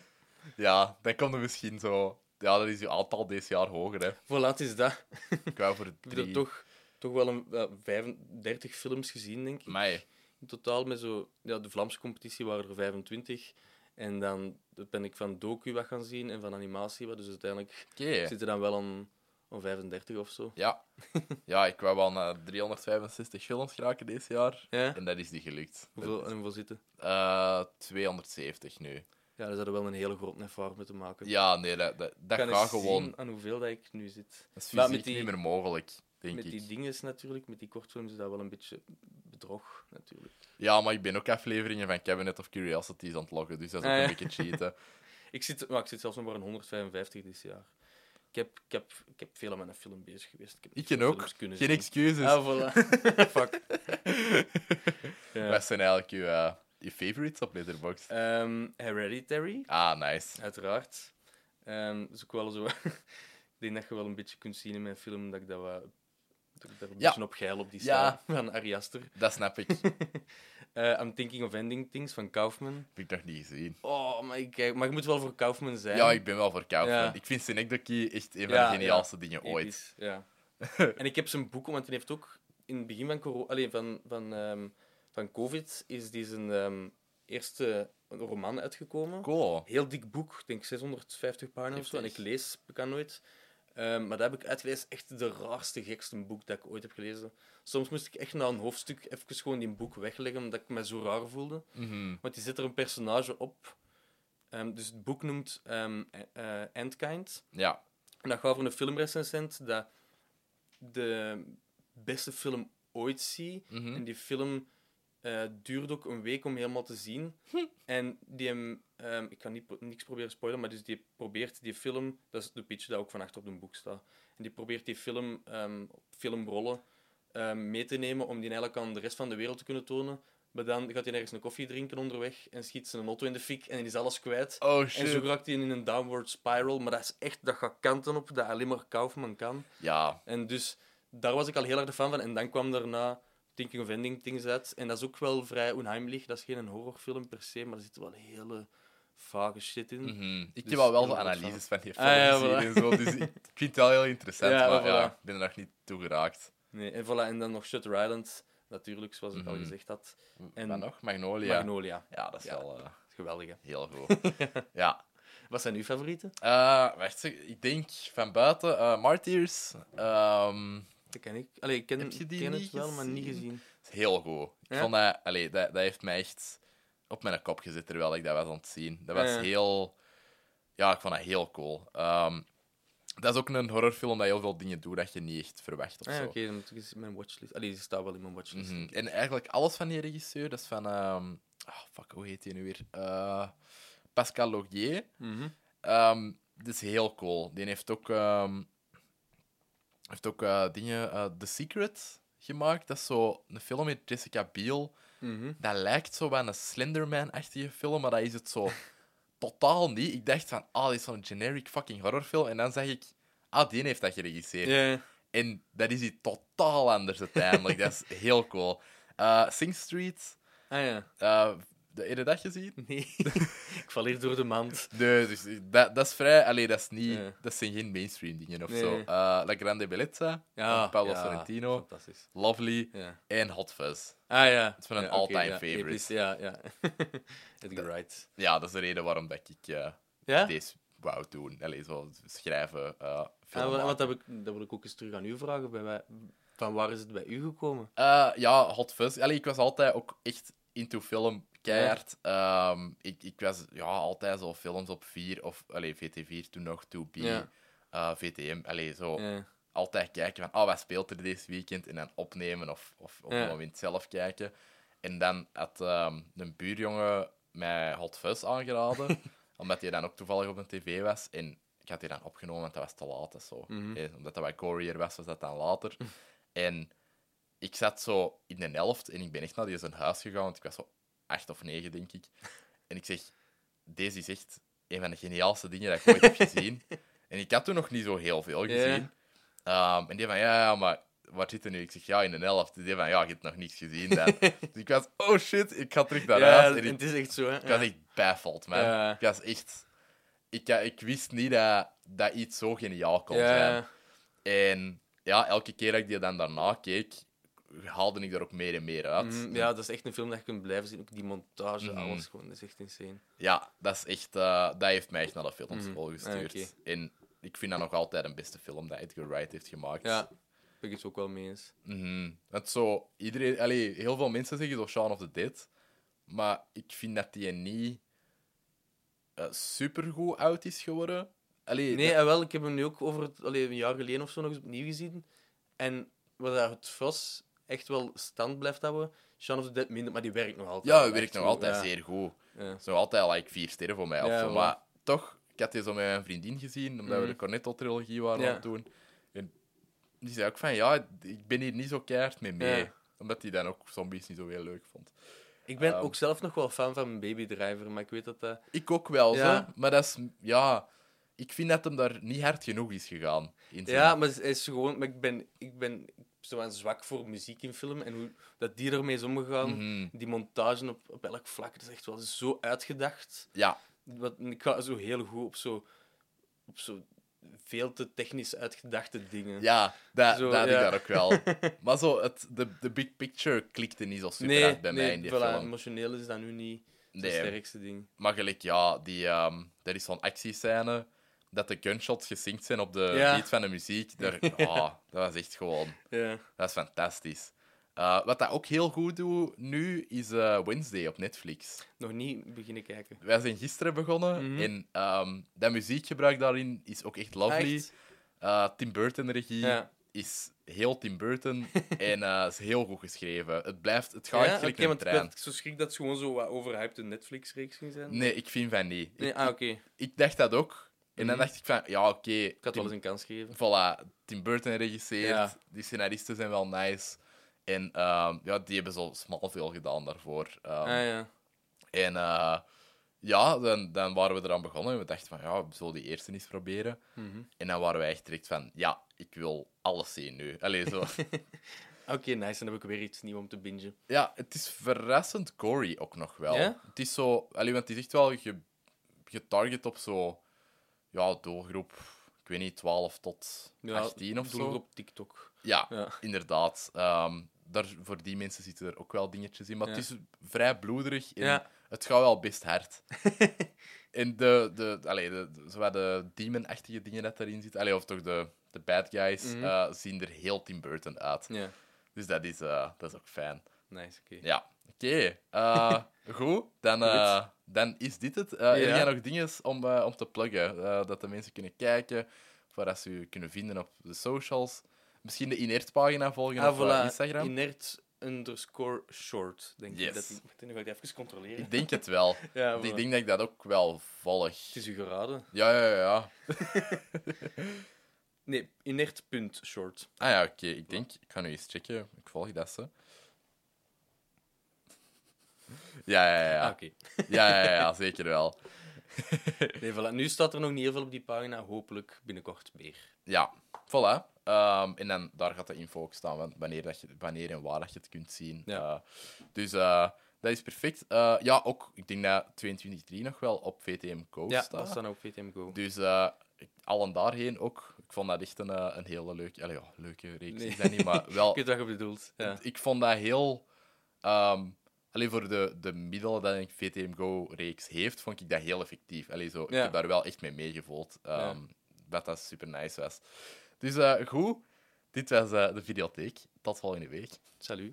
Speaker 1: Ja, dan komt er misschien zo... Ja, dat is je aantal deze jaar hoger, hè.
Speaker 2: Voor laat is dat.
Speaker 1: Ik wou voor
Speaker 2: Ik heb
Speaker 1: drie.
Speaker 2: er toch, toch wel een, wel 35 films gezien, denk ik.
Speaker 1: Mij.
Speaker 2: In totaal met zo... Ja, de Vlaamse competitie waren er 25. En dan ben ik van docu wat gaan zien en van animatie wat. Dus uiteindelijk
Speaker 1: Oké.
Speaker 2: zitten dan wel aan, aan 35 of zo.
Speaker 1: Ja. (laughs) ja, ik wou wel naar 365 films geraken deze jaar.
Speaker 2: Ja?
Speaker 1: En dat is niet gelukt.
Speaker 2: Hoeveel, en hoeveel zitten?
Speaker 1: Eh 270 nu.
Speaker 2: Ja, daar zouden wel een hele grote ervaring mee te maken.
Speaker 1: Ja, nee, dat, dat, dat
Speaker 2: kan
Speaker 1: gaat gewoon...
Speaker 2: zien aan hoeveel dat ik nu zit.
Speaker 1: Dat is
Speaker 2: Maar
Speaker 1: fysiek
Speaker 2: met die-
Speaker 1: niet meer mogelijk, denk
Speaker 2: met
Speaker 1: ik.
Speaker 2: die dingen natuurlijk, met die kortfilms, is dat wel een beetje bedrog, natuurlijk.
Speaker 1: Ja, maar ik ben ook afleveringen van Cabinet of Curiosities aan het loggen, dus dat is ook
Speaker 2: Ah,
Speaker 1: een
Speaker 2: ja.
Speaker 1: beetje cheaten. (laughs) (laughs)
Speaker 2: Ik zit, maar ik zit zelfs nog maar aan 155 dit jaar. Ik heb, ik heb, ik heb veel aan mijn film bezig geweest. Ik, heb
Speaker 1: Ik ken ook. Geen
Speaker 2: zien.
Speaker 1: excuses.
Speaker 2: Ah, voilà. (laughs) Fuck. ja.
Speaker 1: Zijn eigenlijk je, eh, je favorites op Letterboxd?
Speaker 2: Ehm, Hereditary,
Speaker 1: Ah, nice.
Speaker 2: uiteraard. Ehm dat is ook wel zo... (laughs) ik denk dat je wel een beetje kunt zien in mijn film dat ik dat. Dat ik daar een
Speaker 1: Ja.
Speaker 2: beetje op geil op die
Speaker 1: Ja.
Speaker 2: sta van Ari Aster. (laughs)
Speaker 1: Dat snap ik. (laughs)
Speaker 2: Eh, I'm Thinking of Ending Things van Kaufman.
Speaker 1: Heb ik nog niet gezien.
Speaker 2: Oh, maar, ik, maar je moet wel voor Kaufman zijn.
Speaker 1: Ja, ik ben wel voor Kaufman.
Speaker 2: Ja.
Speaker 1: Ik vind Synecdoche echt een van de geniaalste dingen ooit.
Speaker 2: Episch, ja. en ik heb zijn boek, want hij heeft ook in het begin van, corona, allee, van, van, ehm, van COVID is die zijn, ehm, eerste roman uitgekomen.
Speaker 1: Cool.
Speaker 2: Heel dik boek, ik denk 650 pagina's of zo. En ik lees ik kan nooit. Ehm, maar dat heb ik uitgelezen. Echt de raarste, gekste boek dat ik ooit heb gelezen. Soms moest ik echt na een hoofdstuk even gewoon die boek wegleggen, omdat ik me zo raar voelde.
Speaker 1: Mhm.
Speaker 2: Want die zet er een personage op. Ehm, dus het boek noemt eh, eh, Endkind.
Speaker 1: Ja.
Speaker 2: En dat gaat over een filmrecensent dat de beste film ooit ziet.
Speaker 1: Mhm.
Speaker 2: En die film eh duurde ook een week om helemaal te zien. En die hem, ehm, ik kan niet, pro- niks proberen spoilen, maar dus die probeert die film, dat is de pitch dat ook van achter op een boek staat. En die probeert die film op filmrollen ehm, mee te nemen om die eigenlijk aan de rest van de wereld te kunnen tonen. Maar dan gaat hij ergens een koffie drinken onderweg en schiet zijn auto in de fik en is alles kwijt.
Speaker 1: Oh
Speaker 2: En zo raakt hij in een downward spiral, maar dat is echt, dat gaat kanten op, dat alleen maar Kaufman kan.
Speaker 1: Ja.
Speaker 2: En dus daar was ik al heel erg de fan van. En dan kwam daarna Thinking of Ending Things uit. En dat is ook wel vrij onheimlich. Dat is geen horrorfilm per se, maar er zit wel hele vage shit in.
Speaker 1: Mhm. Ik
Speaker 2: Dus
Speaker 1: heb al wel
Speaker 2: goed
Speaker 1: analyses van die film
Speaker 2: Ah, ja,
Speaker 1: gezien
Speaker 2: voilà.
Speaker 1: en zo, dus ik (laughs) vind het wel heel interessant,
Speaker 2: Ja,
Speaker 1: maar
Speaker 2: voilà.
Speaker 1: ja, ik ben er nog niet toe geraakt.
Speaker 2: Nee, en, voilà, en dan nog Shutter Island, natuurlijk, zoals ik al
Speaker 1: Mhm.
Speaker 2: gezegd had.
Speaker 1: En wat nog? Magnolia.
Speaker 2: Magnolia.
Speaker 1: Ja, dat is wel eh,
Speaker 2: Geweldig, hè?
Speaker 1: heel goed. (laughs) ja.
Speaker 2: Wat zijn uw favorieten?
Speaker 1: Eh, wacht, ik denk van buiten eh, Martyrs. ehm,
Speaker 2: Dat ken ik. Allee, ik ken,
Speaker 1: Heb je die
Speaker 2: ken
Speaker 1: niet
Speaker 2: het wel, maar niet
Speaker 1: gezien?
Speaker 2: gezien.
Speaker 1: is heel goed. Ik
Speaker 2: Ja?
Speaker 1: vond dat, allee, dat, dat heeft mij echt op mijn kop gezet terwijl ik dat was aan het zien. Dat was
Speaker 2: Ja,
Speaker 1: heel. Ja, ik vond dat heel cool. Ehm, dat is ook een horrorfilm dat heel veel dingen doet dat je niet echt verwacht of
Speaker 2: Ah, ja, oké, dan moet ik eens in mijn watchlist. Allee, die staat wel in mijn watchlist.
Speaker 1: Mhm. En eigenlijk alles van die regisseur, dat is van. ehm ah, fuck, hoe heet die nu weer? Eh, Pascal Laugier.
Speaker 2: Mhm.
Speaker 1: Ehm dat is heel cool. Die heeft ook, ehm, heeft ook dingen. eh, The Secret gemaakt. Dat is zo een film met Jessica Biel.
Speaker 2: Mhm.
Speaker 1: Dat lijkt zo wel een Slenderman-achtige film, maar dat is het zo (laughs) totaal niet. Ik dacht van, ah, dit is zo'n generic fucking horrorfilm. En dan zag ik, ah, die heeft dat geregisseerd. En dat is iets totaal anders uiteindelijk. dat is (laughs) heel cool. Eh Sing Street,
Speaker 2: Ah ja.
Speaker 1: De ene dat gezien?
Speaker 2: Nee. (laughs) ik val hier door de mand.
Speaker 1: Nee, dus dat, dat is vrij... Allee, dat, is niet, dat zijn geen mainstream dingen of
Speaker 2: Nee.
Speaker 1: zo. Eh, La Grande Bellezza,
Speaker 2: Ja,
Speaker 1: van Paolo
Speaker 2: ja,
Speaker 1: Sorrentino,
Speaker 2: Fantastisch.
Speaker 1: Lovely
Speaker 2: Ja.
Speaker 1: en Hot Fuzz.
Speaker 2: Ah ja.
Speaker 1: Het is van een
Speaker 2: Ja,
Speaker 1: all-time favorite.
Speaker 2: episch, Ja, ja. (laughs) Edgar Wright.
Speaker 1: Ja, dat is de reden waarom dat ik eh, deze wou doen. Allee, zo schrijven, eh
Speaker 2: Ah, wat, wat
Speaker 1: maken.
Speaker 2: heb ik, dat wil ik ook eens terug aan u vragen. Bij wij, van waar is het bij u gekomen?
Speaker 1: Ja, Hot Fuzz. Allee, ik was altijd ook echt into film, keihard. Ehm, ik, ik was ja, altijd zo films op 4 of allee, VT4 toen nog, 2B,
Speaker 2: Ja.
Speaker 1: eh, VTM. Allee, zo
Speaker 2: Ja.
Speaker 1: altijd kijken van, oh, wat speelt er deze weekend? En dan opnemen of, of op een moment zelf kijken. En dan had ehm, een buurjongen mij Hot Fuzz aangeraden, (laughs) omdat hij dan ook toevallig op een tv was. En ik had die dan opgenomen, want dat was te laat. Zo.
Speaker 2: Mhm.
Speaker 1: Eh, omdat dat bij Courier was, was dat dan later. (laughs) en ik zat zo in de helft en ik ben echt naar die zijn huis gegaan, want ik was zo acht of negen, denk ik. En ik zeg, deze is echt een van de geniaalste dingen dat ik ooit heb (laughs) gezien. En ik had toen nog niet zo heel veel gezien. Ehm, en die van, ja, ja, maar waar zit er nu? Ik zeg, ja, in de helft. Die van, ja, je hebt nog niets gezien dan. (laughs) dus ik was, oh shit, ik ga terug naar
Speaker 2: Ja,
Speaker 1: huis. En
Speaker 2: het is echt zo, hè?
Speaker 1: ik was echt baffled, man.
Speaker 2: Ja.
Speaker 1: Ik was echt... Ik, ja, ik wist niet dat, dat iets zo geniaal kon zijn. En ja, elke keer dat ik die dan daarna keek, haalde ik er ook meer en meer uit.
Speaker 2: Mhm, ja, dat is echt een film dat je kunt blijven zien. Ook die montage,
Speaker 1: Mhm.
Speaker 2: alles gewoon. Dat is echt insane.
Speaker 1: Ja, dat is echt... eh, dat heeft mij echt naar de filmschool
Speaker 2: Mhm.
Speaker 1: gestuurd.
Speaker 2: Ah.
Speaker 1: En ik vind dat nog altijd een beste film dat Edgar Wright heeft gemaakt.
Speaker 2: Ja, ben ik het ook wel mee eens.
Speaker 1: Mhm. Het zo, iedereen, allee, heel veel mensen zeggen zo Shaun of the Dead, maar ik vind dat die niet uh, supergoed oud is geworden. Allee,
Speaker 2: Nee,
Speaker 1: dat-
Speaker 2: en wel, ik heb hem nu ook over het, allee, een jaar geleden of zo nog eens opnieuw gezien. En wat daar het vast echt wel stand blijft houden, Shaun of the Dead minder, maar die werkt nog altijd.
Speaker 1: ja, het werkt nog altijd
Speaker 2: ja.
Speaker 1: zeer goed.
Speaker 2: Ja.
Speaker 1: Zo altijd like vier sterren voor mij.
Speaker 2: Ja.
Speaker 1: Maar toch, ik had die zo met mijn vriendin gezien, omdat we
Speaker 2: Mhm.
Speaker 1: de Cornetto-trilogie waren aan het doen. En die zei ook van, ja, ik ben hier niet zo keihard mee mee. Omdat hij dan ook zombies niet zo heel leuk vond.
Speaker 2: Ik ben
Speaker 1: Ehm.
Speaker 2: ook zelf nog wel fan van Baby Driver, maar ik weet dat dat...
Speaker 1: Ik ook wel, zo. Maar dat is, ja... Ik vind dat hem daar niet hard genoeg is gegaan. In zijn-
Speaker 2: Ja, maar is gewoon... Maar ik ben, ik ben zo aan zwak voor muziek in film en hoe dat die ermee is omgegaan.
Speaker 1: Mhm.
Speaker 2: Die montage op, op elk vlak, dat is echt wel zo uitgedacht.
Speaker 1: Ja,
Speaker 2: Wat, ik ga zo heel goed op zo, op zo veel te technisch uitgedachte dingen.
Speaker 1: ja dat,
Speaker 2: Zo,
Speaker 1: dat
Speaker 2: ja.
Speaker 1: ik daar ook wel. (laughs) maar zo, het, de, de big picture klikte niet zo super
Speaker 2: nee,
Speaker 1: hard bij
Speaker 2: nee,
Speaker 1: mij in die
Speaker 2: voilà,
Speaker 1: film.
Speaker 2: emotioneel is dat nu niet. het sterkste ding.
Speaker 1: Maar gelijk, ja, die, ehm, er is zo'n actiescène dat de gunshots gesynct zijn op de
Speaker 2: Ja.
Speaker 1: beat van de muziek. Daar, (laughs) ah, dat was echt gewoon...
Speaker 2: Ja.
Speaker 1: Dat is fantastisch. Eh, wat dat ook heel goed doet nu, is eh, Wednesday op Netflix.
Speaker 2: Nog niet beginnen kijken.
Speaker 1: Wij zijn gisteren begonnen
Speaker 2: Mhm.
Speaker 1: en ehm, dat muziekgebruik daarin is ook echt lovely.
Speaker 2: Echt?
Speaker 1: Eh, Tim Burton regie
Speaker 2: Ja.
Speaker 1: is heel Tim Burton (laughs) en is heel goed geschreven. Het blijft, het gaat
Speaker 2: Ja,
Speaker 1: gelijk een
Speaker 2: want ik
Speaker 1: trein.
Speaker 2: had zo schrik dat het gewoon zo wat overhyped Netflix-reeks ging zijn.
Speaker 1: Nee, ik vind van niet.
Speaker 2: Nee,
Speaker 1: ik,
Speaker 2: ah, oké. Ik
Speaker 1: ik dacht dat ook. En dan
Speaker 2: Mhm.
Speaker 1: dacht ik van, ja, oké.
Speaker 2: had wel
Speaker 1: Tim-
Speaker 2: eens een kans gegeven.
Speaker 1: Voilà, Tim Burton regisseert.
Speaker 2: Ja.
Speaker 1: Die scenaristen zijn wel nice. En ehm, ja, die hebben zo smal veel gedaan daarvoor. Ehm,
Speaker 2: ah ja.
Speaker 1: En eh, ja, dan, dan waren we eraan begonnen. En we dachten van, ja, we zullen die eerste eens proberen.
Speaker 2: Mhm.
Speaker 1: En dan waren wij echt direct van, ja, ik wil alles zien nu. Allee, zo. (laughs)
Speaker 2: Oké, nice. Dan heb ik weer iets nieuws om te bingen.
Speaker 1: ja, het is verrassend gory ook nog wel. Het is zo... Allee, want het is echt wel ge, getarget op zo... Ja, doelgroep... Ik weet niet, 12 tot 18 of zo.
Speaker 2: op TikTok.
Speaker 1: Ja,
Speaker 2: Ja.
Speaker 1: inderdaad. Ehm, daar, voor die mensen zitten er ook wel dingetjes in. Maar het is vrij bloederig en het gaat wel best hard. (laughs) en de, de, allee, de, de, de demon-achtige dingen dat erin zitten, allee, of toch de, de bad guys,
Speaker 2: Mhm.
Speaker 1: eh, zien er heel Tim Burton uit.
Speaker 2: Ja.
Speaker 1: Dus dat is, eh, dat is ook fijn.
Speaker 2: Nice, oké.
Speaker 1: Ja, oké. Eh, (laughs) goed, dan, eh, dan is dit het. Eh Heb
Speaker 2: Ja.
Speaker 1: jij nog dingen om, eh, om te pluggen? eh, dat de mensen kunnen kijken, waar dat ze u kunnen vinden op de socials. Misschien de Inert-pagina volgen
Speaker 2: Ah,
Speaker 1: op eh,
Speaker 2: voilà.
Speaker 1: Instagram.
Speaker 2: Inert underscore short, denk
Speaker 1: Yes.
Speaker 2: ik. Dat ik, ga ik even controleren.
Speaker 1: Ik denk het wel. (laughs)
Speaker 2: Ja,
Speaker 1: ik denk dat ik dat ook wel volg.
Speaker 2: Het is u geraden.
Speaker 1: Ja, ja, ja. (laughs)
Speaker 2: Nee, inert.short.
Speaker 1: Ah ja, oké. Ik denk, ik ga nu eens checken. Ik volg dat ze. Ja, ja, ja.
Speaker 2: Ah, oké. (laughs)
Speaker 1: Ja, ja, ja, zeker wel. (laughs)
Speaker 2: Nee, voilà. Nu staat er nog niet heel veel op die pagina. Hopelijk binnenkort meer.
Speaker 1: Ja, voilà. Ehm, en dan daar gaat de info ook staan, wanneer, dat je, wanneer en waar dat je het kunt zien.
Speaker 2: Ja.
Speaker 1: Eh, dus eh, dat is perfect. Eh, ja, ook, ik denk dat 22.3 nog wel op VTM Go
Speaker 2: Ja,
Speaker 1: staat.
Speaker 2: dat staat ook op VTM Go.
Speaker 1: Dus eh, ik- allen daarheen ook. Ik vond dat echt een, eh, een hele leuke... Allee, ja, leuke reeks
Speaker 2: Nee.
Speaker 1: is dat niet, maar (laughs) wel...
Speaker 2: Ik weet wat je bedoelt. Ja.
Speaker 1: Ik vond dat heel... ehm alleen voor de, de middelen dat een VTM Go-reeks heeft, vond ik dat heel effectief. Allee, zo, Ik heb daar wel echt mee meegevoeld. ehm
Speaker 2: Ja.
Speaker 1: Wat dat super nice was. Dus eh, goed, dit was eh, de videotheek. Tot volgende week.
Speaker 2: Salut.